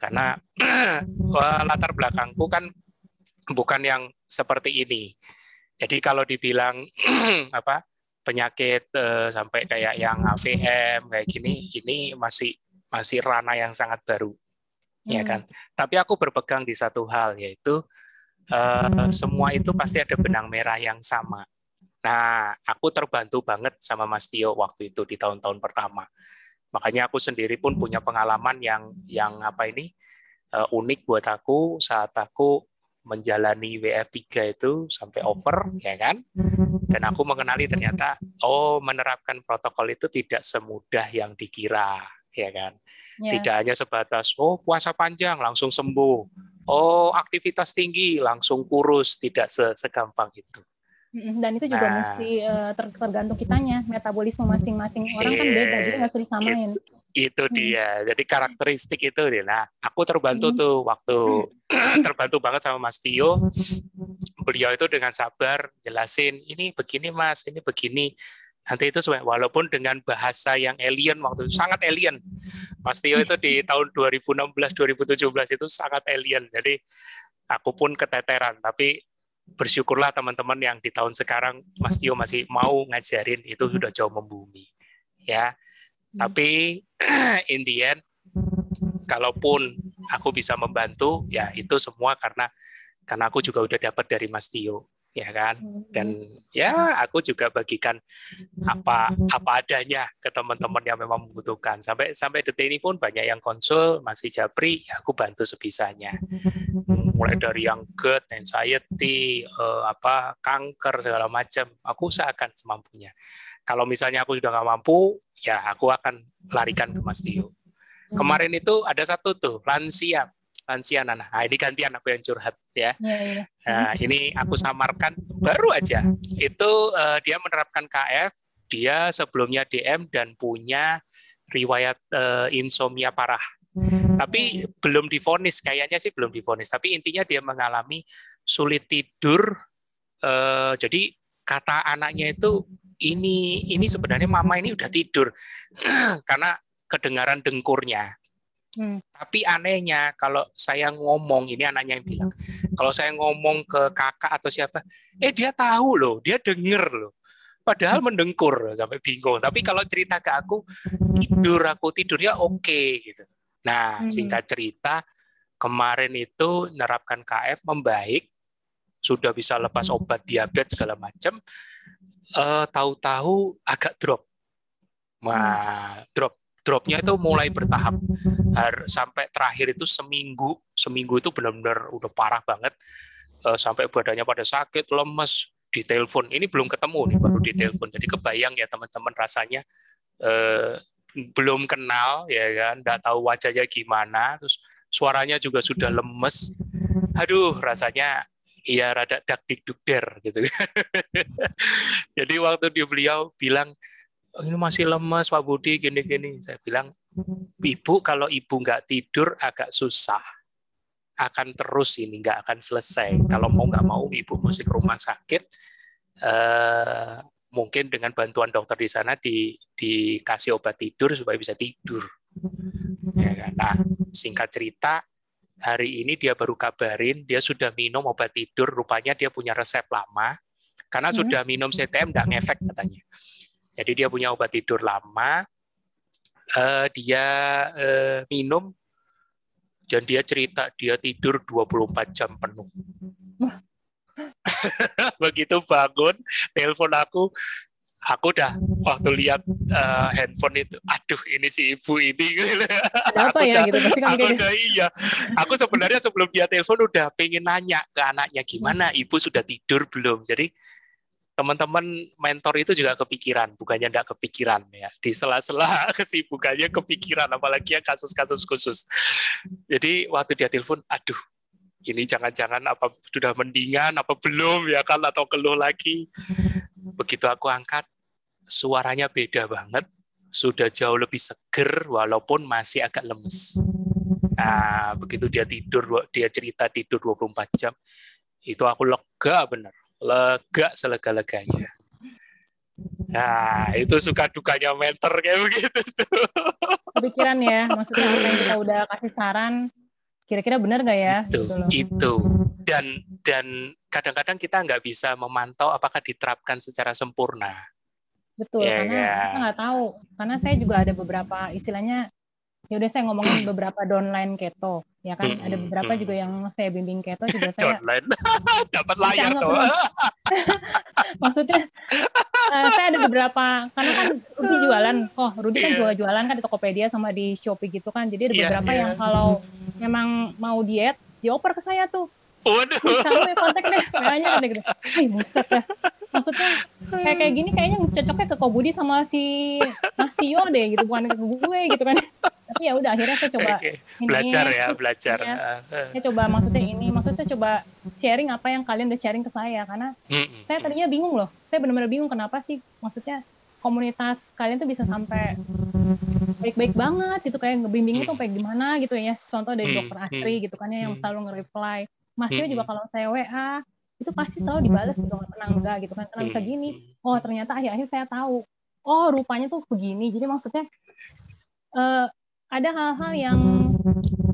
Karena latar belakangku kan bukan yang seperti ini. Jadi kalau dibilang apa penyakit eh, sampai kayak yang AVM kayak gini, ini masih masih ranah yang sangat baru, ya hmm. ya kan. Tapi aku berpegang di satu hal yaitu eh, semua itu pasti ada benang merah yang sama. Nah, aku terbantu banget sama Mas Tio waktu itu di tahun-tahun pertama. Makanya aku sendiri pun punya pengalaman yang yang apa ini uh, unik buat aku saat aku menjalani WF3 itu sampai over ya kan? Dan aku mengenali ternyata oh menerapkan protokol itu tidak semudah yang dikira ya kan? Yeah. tidak hanya sebatas oh puasa panjang langsung sembuh. Oh aktivitas tinggi langsung kurus tidak segampang itu. Dan itu juga nah, mesti uh, tergantung kitanya metabolisme masing-masing orang yeah, kan beda jadi nggak bisa disamain. itu, itu hmm. dia jadi karakteristik itu dia nah aku terbantu hmm. tuh waktu hmm. terbantu banget sama Mas Tio beliau itu dengan sabar jelasin ini begini Mas ini begini nanti itu walaupun dengan bahasa yang alien waktu itu sangat alien Mas Tio itu di tahun 2016 2017 itu sangat alien jadi aku pun keteteran tapi bersyukurlah teman-teman yang di tahun sekarang Mas Tio masih mau ngajarin itu sudah jauh membumi ya. Tapi in the end kalaupun aku bisa membantu ya itu semua karena karena aku juga udah dapat dari Mas Tio ya kan? Dan ya aku juga bagikan apa apa adanya ke teman-teman yang memang membutuhkan. Sampai sampai detik ini pun banyak yang konsul masih japri ya aku bantu sebisanya. Mulai dari yang GERD, anxiety, uh, apa kanker segala macam aku usahakan semampunya. Kalau misalnya aku sudah nggak mampu ya aku akan larikan ke Mas Tio kemarin itu ada satu tuh lansia lansia Nana. Nah, ini gantian aku yang curhat ya. ya, ya. Nah, ini aku samarkan baru aja. Itu uh, dia menerapkan KF dia sebelumnya DM dan punya riwayat uh, insomnia parah. Tapi belum difonis, kayaknya sih belum difonis. Tapi intinya dia mengalami sulit tidur. Uh, jadi kata anaknya itu ini ini sebenarnya mama ini udah tidur karena kedengaran dengkurnya. Hmm. Tapi anehnya kalau saya ngomong ini anaknya yang bilang, kalau saya ngomong ke kakak atau siapa, eh dia tahu loh, dia denger loh. Padahal hmm. mendengkur sampai bingung. Tapi kalau cerita ke aku tidur aku tidurnya oke okay, gitu. Nah hmm. singkat cerita kemarin itu nerapkan KF membaik, sudah bisa lepas obat diabetes segala macam. Uh, tahu-tahu agak drop. Nah, drop dropnya itu mulai bertahap. Sampai terakhir itu seminggu seminggu itu benar-benar udah parah banget. Uh, sampai badannya pada sakit lemes. Di telepon ini belum ketemu nih baru di telepon. Jadi kebayang ya teman-teman rasanya uh, belum kenal ya kan? Nggak tahu wajahnya gimana. Terus suaranya juga sudah lemes. Aduh rasanya iya rada dak dikdukder gitu jadi waktu di beliau bilang oh, ini masih lemas Pak Budi gini-gini. Saya bilang, ibu kalau ibu nggak tidur agak susah. Akan terus ini, nggak akan selesai. Kalau mau nggak mau ibu mesti ke rumah sakit. Eh, mungkin dengan bantuan dokter di sana di, dikasih obat tidur supaya bisa tidur. Ya kan? Nah, singkat cerita, hari ini dia baru kabarin dia sudah minum obat tidur. Rupanya dia punya resep lama karena sudah minum CTM nggak ngefek katanya. Jadi dia punya obat tidur lama, uh, dia uh, minum dan dia cerita dia tidur 24 jam penuh. Begitu bangun, telepon aku, aku udah waktu lihat uh, handphone itu, aduh ini si ibu ini. Apa aku ya udah, gitu? Pasti aku udah iya. Aku sebenarnya sebelum dia telepon udah pengen nanya ke anaknya gimana, ibu sudah tidur belum. Jadi teman-teman mentor itu juga kepikiran, bukannya tidak kepikiran ya. Di sela-sela kesibukannya kepikiran, apalagi yang kasus-kasus khusus. Jadi waktu dia telepon, aduh, ini jangan-jangan apa sudah mendingan, apa belum ya kan, atau keluh lagi. Begitu aku angkat, suaranya beda banget, sudah jauh lebih seger, walaupun masih agak lemes. Nah, begitu dia tidur, dia cerita tidur 24 jam, itu aku lega benar lega selega-leganya. Nah, itu suka dukanya mentor kayak begitu tuh. Kepikiran ya, maksudnya apa yang kita udah kasih saran, kira-kira benar nggak ya? Itu, gitu itu. Dan dan kadang-kadang kita nggak bisa memantau apakah diterapkan secara sempurna. Betul, ya, karena ya. kita nggak tahu. Karena saya juga ada beberapa istilahnya ya udah saya ngomongin beberapa downline keto ya kan ada beberapa juga yang saya bimbing keto juga saya downline dapat layar tuh maksudnya uh, saya ada beberapa karena kan Rudi jualan oh Rudi yeah. kan juga iya. jualan kan di Tokopedia sama di Shopee gitu kan jadi ada iya, beberapa yeah, yang kalau memang mau diet dioper ke saya tuh Waduh. Kamu kontak deh, merahnya kan gitu. Hai, buset ya. Maksudnya kayak kayak gini kayaknya cocoknya ke Kobudi sama si Mas Tio deh gitu, bukan ke gue gitu kan tapi ya udah akhirnya saya coba okay. ini, belajar ya belajar ya. saya coba maksudnya ini maksudnya saya coba sharing apa yang kalian udah sharing ke saya karena hmm. saya tadinya bingung loh saya benar-benar bingung kenapa sih maksudnya komunitas kalian tuh bisa sampai baik-baik banget gitu kayak ngebimbing itu kayak gimana gitu ya contoh dari dokter Astri gitu kan ya yang selalu nge-reply Mas Tio juga kalau saya WA itu pasti selalu dibalas gitu nggak pernah enggak gitu kan karena bisa gini. Oh ternyata akhir-akhir saya tahu. Oh rupanya tuh begini. Jadi maksudnya uh, ada hal-hal yang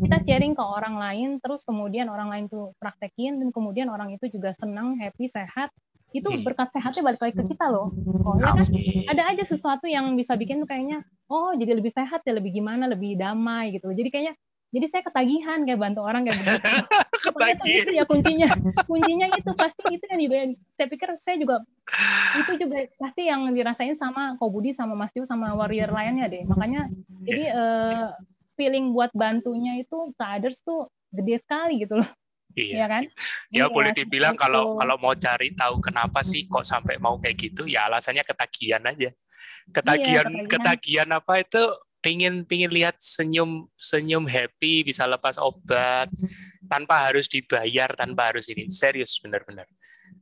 kita sharing ke orang lain terus kemudian orang lain tuh praktekin dan kemudian orang itu juga senang happy sehat. Itu hmm. berkat sehatnya balik lagi ke kita loh. Oh ya kan? Ada aja sesuatu yang bisa bikin tuh kayaknya oh jadi lebih sehat ya lebih gimana lebih damai gitu. Jadi kayaknya jadi saya ketagihan kayak bantu orang kayak begitu Pokoknya itu ya kuncinya kuncinya itu pasti itu kan juga saya pikir saya juga itu juga pasti yang dirasain sama Kobudi sama Mas Tio sama warrior lainnya deh makanya jadi uh, feeling buat bantunya itu ke others tuh gede sekali gitu loh Iya. Ya kan? Ya iya, boleh dibilang kalau kalau mau cari tahu kenapa sih kok sampai mau kayak gitu, ya alasannya ketagihan aja. Ketagihan, iya, ketagihan. ketagihan apa itu pingin pingin lihat senyum senyum happy bisa lepas obat tanpa harus dibayar tanpa harus ini. Serius benar-benar.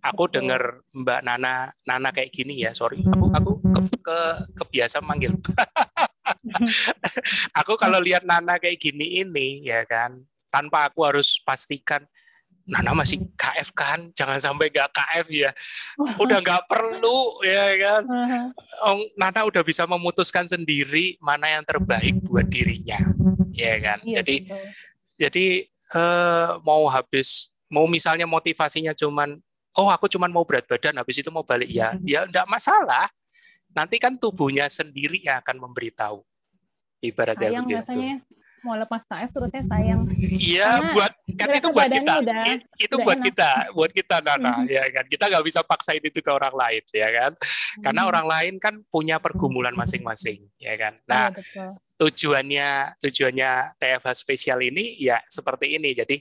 Aku dengar Mbak Nana Nana kayak gini ya, sorry, aku aku ke, ke kebiasa manggil. aku kalau lihat Nana kayak gini ini ya kan, tanpa aku harus pastikan Nana masih KF kan, jangan sampai gak KF ya. Udah nggak perlu ya kan. Nana udah bisa memutuskan sendiri mana yang terbaik buat dirinya, ya kan. Iya, jadi betul. jadi eh, mau habis, mau misalnya motivasinya cuman, oh aku cuman mau berat badan, habis itu mau balik ya, ya enggak masalah. Nanti kan tubuhnya sendiri yang akan memberitahu. Ibaratnya Sayang begitu. Mau lepas KF terusnya sayang. Iya, buat kan itu buat kita. Udah, itu udah buat enak. kita, buat kita Nana, hmm. ya kan. Kita nggak bisa paksain itu ke orang lain, ya kan. Karena hmm. orang lain kan punya pergumulan masing-masing, ya kan. Iya, nah, ya, tujuannya tujuannya TFH spesial ini ya seperti ini. Jadi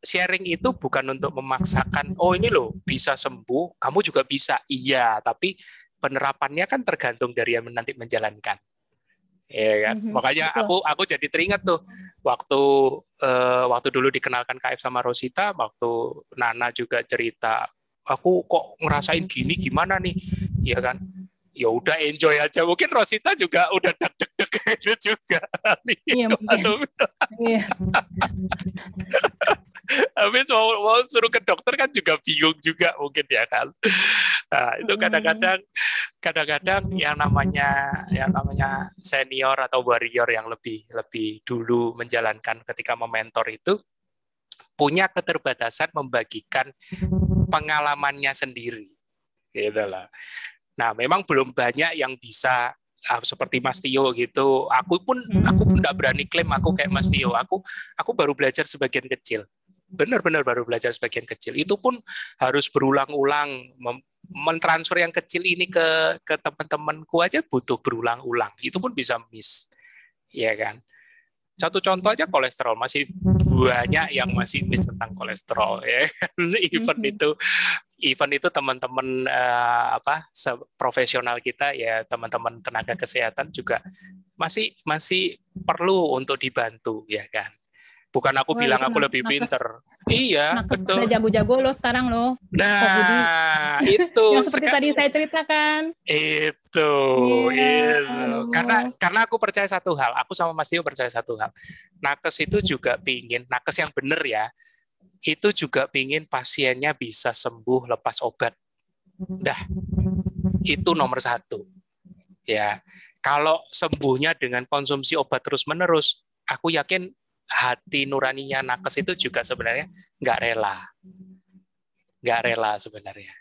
sharing itu bukan untuk memaksakan, oh ini loh bisa sembuh, kamu juga bisa. Iya, tapi penerapannya kan tergantung dari yang nanti menjalankan ya kan? Mm-hmm. makanya Betul. aku aku jadi teringat tuh waktu uh, waktu dulu dikenalkan KF sama Rosita waktu Nana juga cerita aku kok ngerasain gini gimana nih? Ya kan? Ya udah enjoy aja. Mungkin Rosita juga udah deg-deg gitu juga. Iya, iya. habis mau, mau suruh ke dokter kan juga bingung juga mungkin ya kan. Nah itu kadang-kadang kadang-kadang yang namanya yang namanya senior atau warrior yang lebih lebih dulu menjalankan ketika mementor itu punya keterbatasan membagikan pengalamannya sendiri. Gitu lah. Nah memang belum banyak yang bisa uh, seperti Mas Tio gitu. Aku pun aku pun tidak berani klaim aku kayak Mas Tio. Aku aku baru belajar sebagian kecil benar-benar baru belajar sebagian kecil. Itu pun harus berulang-ulang mentransfer yang kecil ini ke ke teman-temanku aja butuh berulang-ulang. Itu pun bisa miss. Ya kan? Satu contoh aja kolesterol masih banyak yang masih miss tentang kolesterol ya. event mm-hmm. itu event itu teman-teman uh, apa profesional kita ya teman-teman tenaga kesehatan juga masih masih perlu untuk dibantu ya kan Bukan aku oh, bilang aku lebih pinter. Iya, nakes betul. Udah jago-jago lo sekarang lo. Nah, itu. Yang seperti tadi saya ceritakan. Itu, yeah, itu. Karena karena aku percaya satu hal. Aku sama Mas Tio percaya satu hal. Nakes itu juga pingin, nakes yang benar ya, itu juga pingin pasiennya bisa sembuh lepas obat. Dah, itu nomor satu. Ya, kalau sembuhnya dengan konsumsi obat terus-menerus, aku yakin hati nuraninya nakes itu juga sebenarnya nggak rela. Nggak rela sebenarnya.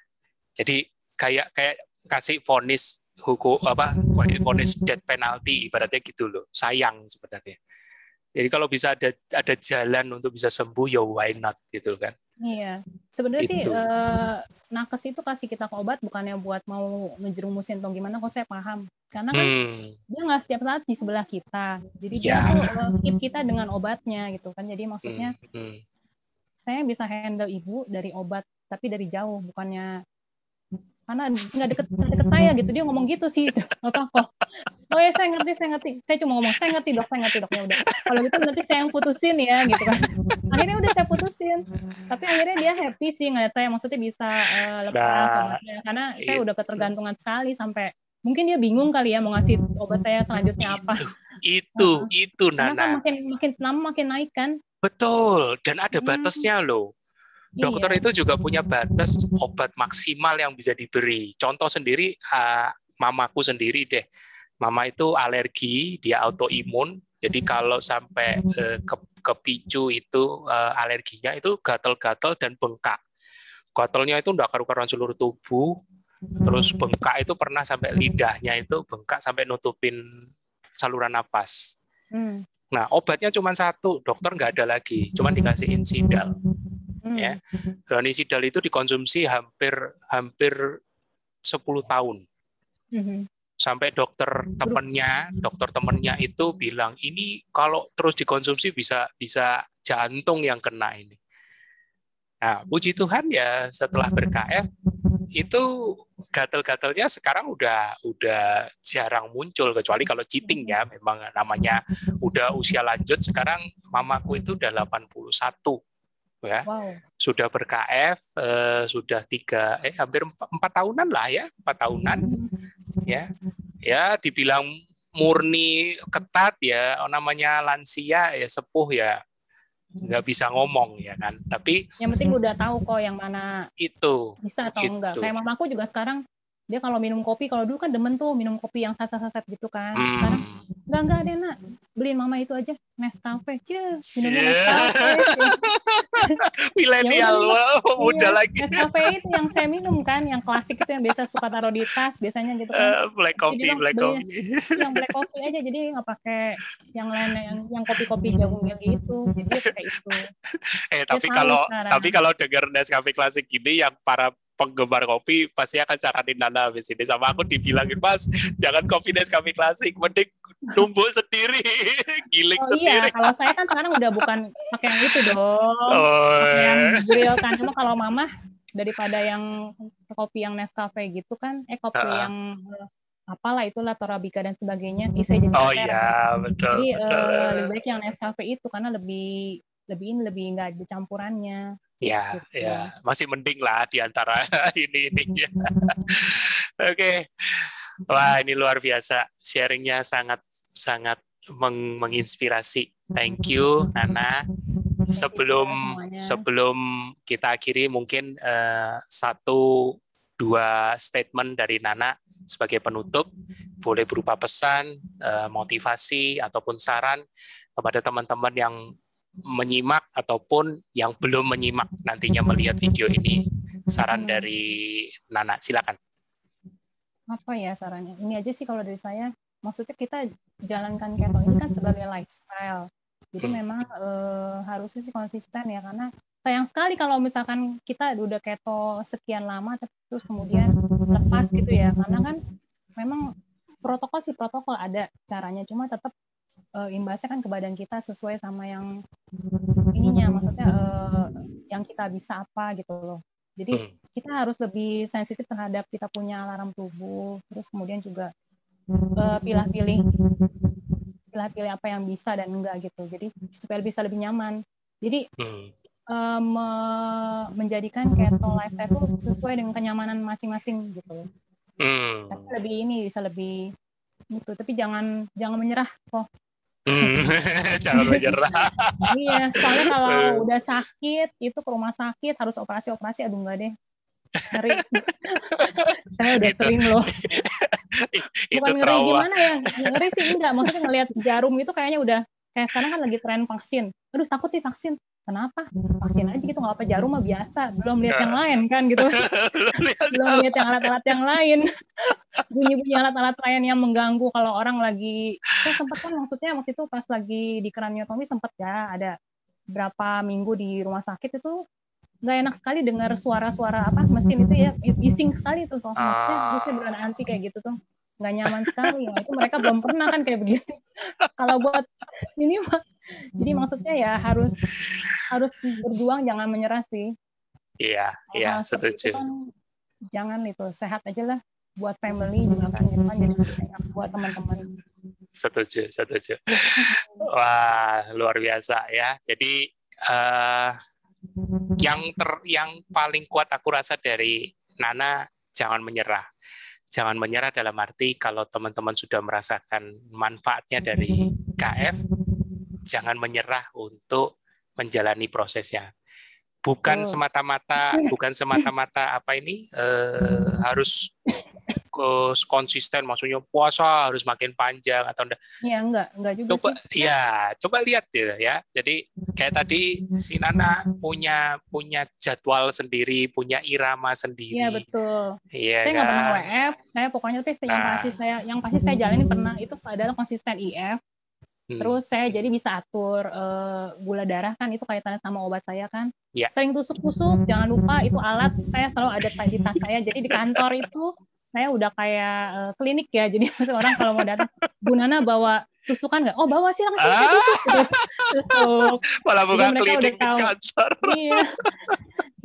Jadi kayak kayak kasih vonis hukum apa vonis death penalty ibaratnya gitu loh. Sayang sebenarnya. Jadi kalau bisa ada ada jalan untuk bisa sembuh ya why not gitu kan. Iya, sebenarnya sih uh, nakes itu kasih kita obat bukannya buat mau menjerumusin atau gimana kok saya paham. Karena kan hmm. dia nggak setiap saat di sebelah kita, jadi ya. dia tuh uh, keep kita dengan obatnya gitu kan. Jadi maksudnya hmm. Hmm. saya bisa handle ibu dari obat tapi dari jauh, bukannya karena nggak deket deket saya gitu. Dia ngomong gitu sih. Apa kok oh ya saya ngerti saya ngerti. Saya cuma ngomong saya ngerti dok saya ngerti dok. Ya udah. Kalau gitu nanti saya yang putusin ya gitu kan. Akhirnya udah saya putusin. Tapi akhirnya dia happy sih ngeliat saya. Maksudnya bisa uh, lepas nah, karena saya udah ketergantungan sekali sampai mungkin dia bingung kali ya mau ngasih obat saya selanjutnya apa itu itu Nana kan makin makin lama makin naik kan betul dan ada hmm. batasnya hmm. loh Dokter iya. itu juga punya batas obat maksimal yang bisa diberi. Contoh sendiri, uh, mamaku sendiri deh. Mama itu alergi, dia autoimun. Jadi kalau sampai uh, ke, kepicu itu uh, alerginya itu gatal-gatal dan bengkak. Gatalnya itu enggak karu-karuan seluruh tubuh. Terus bengkak itu pernah sampai lidahnya itu bengkak sampai nutupin saluran nafas. Hmm. Nah, obatnya cuma satu, dokter nggak ada lagi, cuma dikasih insidal ya. Ranitidal hmm. itu dikonsumsi hampir hampir 10 tahun. Hmm. Sampai dokter temennya, dokter temennya itu bilang ini kalau terus dikonsumsi bisa bisa jantung yang kena ini. Nah, puji Tuhan ya setelah berKF itu gatal-gatalnya sekarang udah udah jarang muncul kecuali kalau cheating ya memang namanya udah usia lanjut sekarang mamaku itu udah 81 ya. Wow. sudah berKF eh, sudah tiga eh hampir empat, empat tahunan lah ya empat tahunan ya. Ya dibilang murni ketat ya namanya lansia ya sepuh ya nggak bisa ngomong ya kan? Tapi yang penting udah tahu kok yang mana itu. bisa atau itu. enggak. Kayak mamaku juga sekarang dia kalau minum kopi kalau dulu kan demen tuh minum kopi yang saset-saset gitu kan. Hmm. sekarang enggak enggak deh nak beliin mama itu aja Nescafe. Cie minum. Nescafe milenial wow, muda iya, lagi. Nescafe itu yang saya minum kan yang klasik itu yang biasa suka taruh di tas biasanya gitu kan. Uh, black coffee black coffee. yang black coffee aja jadi nggak pakai yang lain yang yang kopi-kopi jagung yang gitu. Jadi kayak itu eh tapi kalau tapi kalau dengar Nescafe klasik gini yang para penggemar kopi pasti akan saranin Nana habis ini. Sama aku dibilangin mas jangan kopi kami klasik mending numbuk sendiri giling oh, sendiri. iya kalau saya kan sekarang udah bukan pakai yang itu dong. Oh, pakai yang grill kan. Cuma kalau mama daripada yang kopi yang Nescafe gitu kan eh kopi uh yang eh, apalah itulah Torabika dan sebagainya bisa jadi oh iya betul jadi betul. Uh, lebih baik yang Nescafe itu karena lebih lebih ini lebih enggak ada campurannya. Ya, gitu. ya, masih mending lah di antara ini ini. Oke, okay. Wah ini luar biasa, sharingnya sangat sangat meng menginspirasi. Thank you, Nana. Sebelum sebelum kita akhiri, mungkin uh, satu dua statement dari Nana sebagai penutup, boleh berupa pesan, uh, motivasi ataupun saran kepada teman-teman yang menyimak ataupun yang belum menyimak nantinya melihat video ini saran hmm. dari Nana silakan apa ya sarannya. Ini aja sih kalau dari saya. Maksudnya kita jalankan keto ini kan sebagai lifestyle. Jadi hmm. memang e, harusnya sih konsisten ya karena sayang sekali kalau misalkan kita udah keto sekian lama terus kemudian lepas gitu ya. Karena kan memang protokol sih protokol ada caranya. Cuma tetap uh, imbasnya kan ke badan kita sesuai sama yang ininya. Maksudnya uh, yang kita bisa apa gitu loh jadi hmm. kita harus lebih sensitif terhadap kita punya alarm tubuh terus kemudian juga uh, pilih-pilih pilih-pilih apa yang bisa dan enggak gitu jadi supaya bisa lebih nyaman jadi hmm. uh, me menjadikan keto lifestyle itu sesuai dengan kenyamanan masing-masing gitu Hmm. Tapi lebih ini bisa lebih gitu tapi jangan jangan menyerah kok Hmm, jangan menyerah. iya, soalnya kalau udah sakit itu ke rumah sakit harus operasi operasi, aduh enggak deh. Ngeri. Saya udah itu, sering loh. Bukan ngeri trauma. gimana ya? Ngeri sih enggak. Maksudnya ngelihat jarum itu kayaknya udah kayak sekarang kan lagi tren vaksin. Aduh takut nih vaksin kenapa vaksin aja gitu nggak apa jarum mah biasa belum lihat yang lain kan gitu belum lihat yang alat-alat yang lain bunyi-bunyi alat-alat lain yang mengganggu kalau orang lagi saya sempat kan maksudnya waktu itu pas lagi di kraniotomi sempat ya ada berapa minggu di rumah sakit itu nggak enak sekali dengar suara-suara apa mesin itu ya bising sekali tuh soalnya maksudnya bisa bulan anti kayak gitu tuh nggak nyaman sekali ya. itu mereka belum pernah kan kayak begini kalau buat ini mah jadi maksudnya ya harus harus berjuang jangan menyerah sih. Iya iya setuju. kan, jangan itu sehat aja lah buat family juga kan jadi buat teman-teman. Setuju setuju. Wah luar biasa ya. Jadi uh, yang ter yang paling kuat aku rasa dari Nana jangan menyerah. Jangan menyerah dalam arti kalau teman-teman sudah merasakan manfaatnya dari KF jangan menyerah untuk menjalani prosesnya. Bukan oh. semata-mata, bukan semata-mata apa ini uh, harus konsisten, maksudnya puasa harus makin panjang atau enggak? Iya enggak, enggak juga coba, sih. Ya, coba lihat gitu ya. Jadi kayak tadi si Nana punya punya jadwal sendiri, punya irama sendiri. Iya betul. Iya saya nggak kan? pernah WF, saya pokoknya tuh yang nah. pasti saya yang pasti saya jalani pernah itu adalah konsisten IF Hmm. Terus saya jadi bisa atur uh, gula darah kan itu kaitannya sama obat saya kan. Yeah. Sering tusuk-tusuk, jangan lupa itu alat saya selalu ada di tas saya. Jadi di kantor itu saya udah kayak uh, klinik ya. Jadi orang kalau mau datang, Bu Nana bawa tusukan nggak? Oh bawa sih langsung ah. tusuk. tusuk. Malah bukan klinik di kantor. Iya.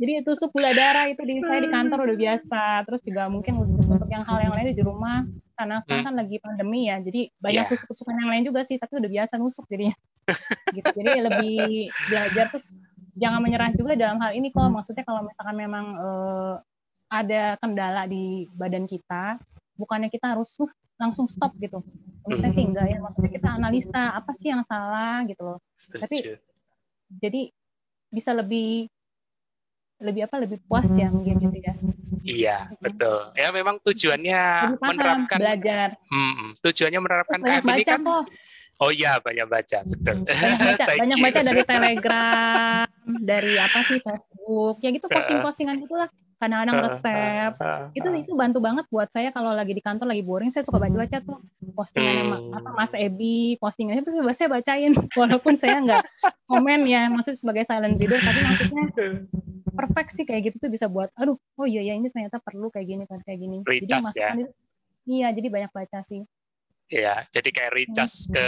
Jadi tusuk gula darah itu di saya di kantor udah biasa. Terus juga mungkin untuk yang hal yang lain di rumah karena sekarang hmm. kan lagi pandemi ya jadi banyak yeah. tusuk-tusukan yang lain juga sih tapi udah biasa nusuk jadinya. Gitu jadi lebih belajar terus jangan menyerah juga dalam hal ini kok. Maksudnya kalau misalkan memang uh, ada kendala di badan kita bukannya kita harus uh, langsung stop gitu. Saya sih enggak ya maksudnya kita analisa apa sih yang salah gitu loh. Tapi jadi bisa lebih lebih apa lebih puas ya mungkin gitu ya iya betul. Ya memang tujuannya menerapkan belajar. Hmm, tujuannya menerapkan KF ini kan kok. Oh iya banyak baca betul. Banyak baca, banyak baca dari Telegram, dari apa sih Facebook, ya gitu posting-postingan itulah kadang-kadang resep. itu itu bantu banget buat saya kalau lagi di kantor lagi boring saya suka baca-baca tuh. Postingan hmm. apa Mas Ebi postingannya tuh saya bacain. Walaupun saya nggak komen ya maksud sebagai silent reader tapi maksudnya perfect sih kayak gitu tuh bisa buat aduh oh iya ya ini ternyata perlu kayak gini kayak gini Recas, jadi ya. iya jadi banyak baca sih Iya, jadi kayak recas ke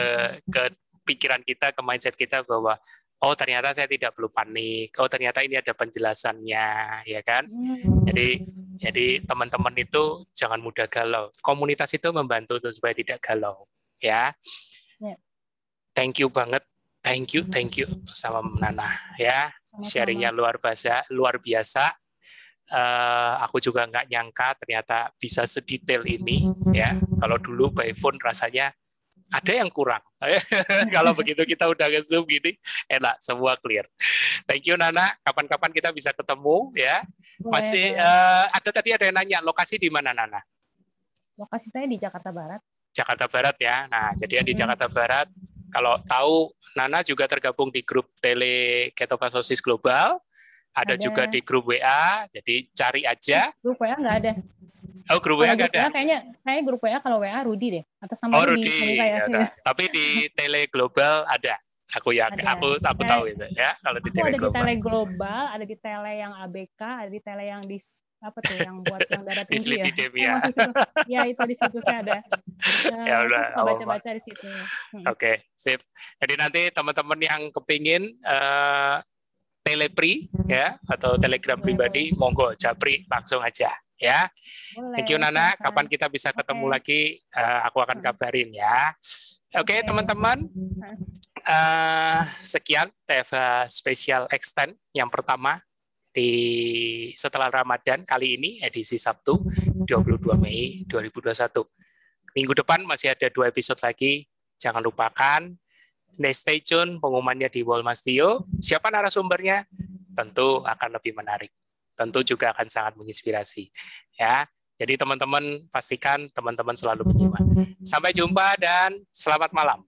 ke pikiran kita, ke mindset kita bahwa oh ternyata saya tidak perlu panik, oh ternyata ini ada penjelasannya, ya kan? Jadi jadi teman-teman itu jangan mudah galau. Komunitas itu membantu untuk supaya tidak galau, ya. ya. Thank you banget, thank you, thank you sama Nana, ya. Sharingnya luar biasa, luar biasa. Uh, aku juga nggak nyangka ternyata bisa sedetail ini, ya. Kalau dulu by phone rasanya ada yang kurang. Kalau begitu kita udah ke Zoom gini, enak, semua clear. Thank you Nana, kapan-kapan kita bisa ketemu ya. Masih uh, ada tadi ada yang nanya lokasi di mana Nana? Lokasi saya di Jakarta Barat. Jakarta Barat ya. Nah, jadi yang di Jakarta Barat, kalau tahu Nana juga tergabung di grup Tele Ketopasosis Global, ada, ada juga di grup WA, jadi cari aja. Grup WA nggak ada. Oh, grup WA nggak ada? kayaknya, kayaknya grup WA kalau WA Rudi deh. Atas nama oh, Rudi. Rudi. Ya, ya. Tapi di Tele Global ada. Aku ya, ada. aku aku tahu itu ya. Kalau di Tele ada Global. di Tele Global, ada di Tele yang ABK, ada di Tele yang di apa tuh yang buat yang darah tinggi ya. ya. ya itu di situ saya ada. Uh, ya udah. Baca-baca di situ. Hmm. Oke, okay, sip. Jadi nanti teman-teman yang kepingin uh, telepri ya atau telegram pribadi, monggo japri langsung aja ya. Boleh, Thank you Nana. Kapan kita bisa ketemu okay. lagi? Uh, aku akan kabarin ya. Oke okay, okay. teman-teman. Uh, sekian TFA Special Extend yang pertama di setelah Ramadan kali ini edisi Sabtu 22 Mei 2021. Minggu depan masih ada dua episode lagi. Jangan lupakan next stay tune pengumumannya di Walmastio. Siapa narasumbernya? Tentu akan lebih menarik. Tentu juga akan sangat menginspirasi. Ya. Jadi teman-teman pastikan teman-teman selalu menyimak. Sampai jumpa dan selamat malam.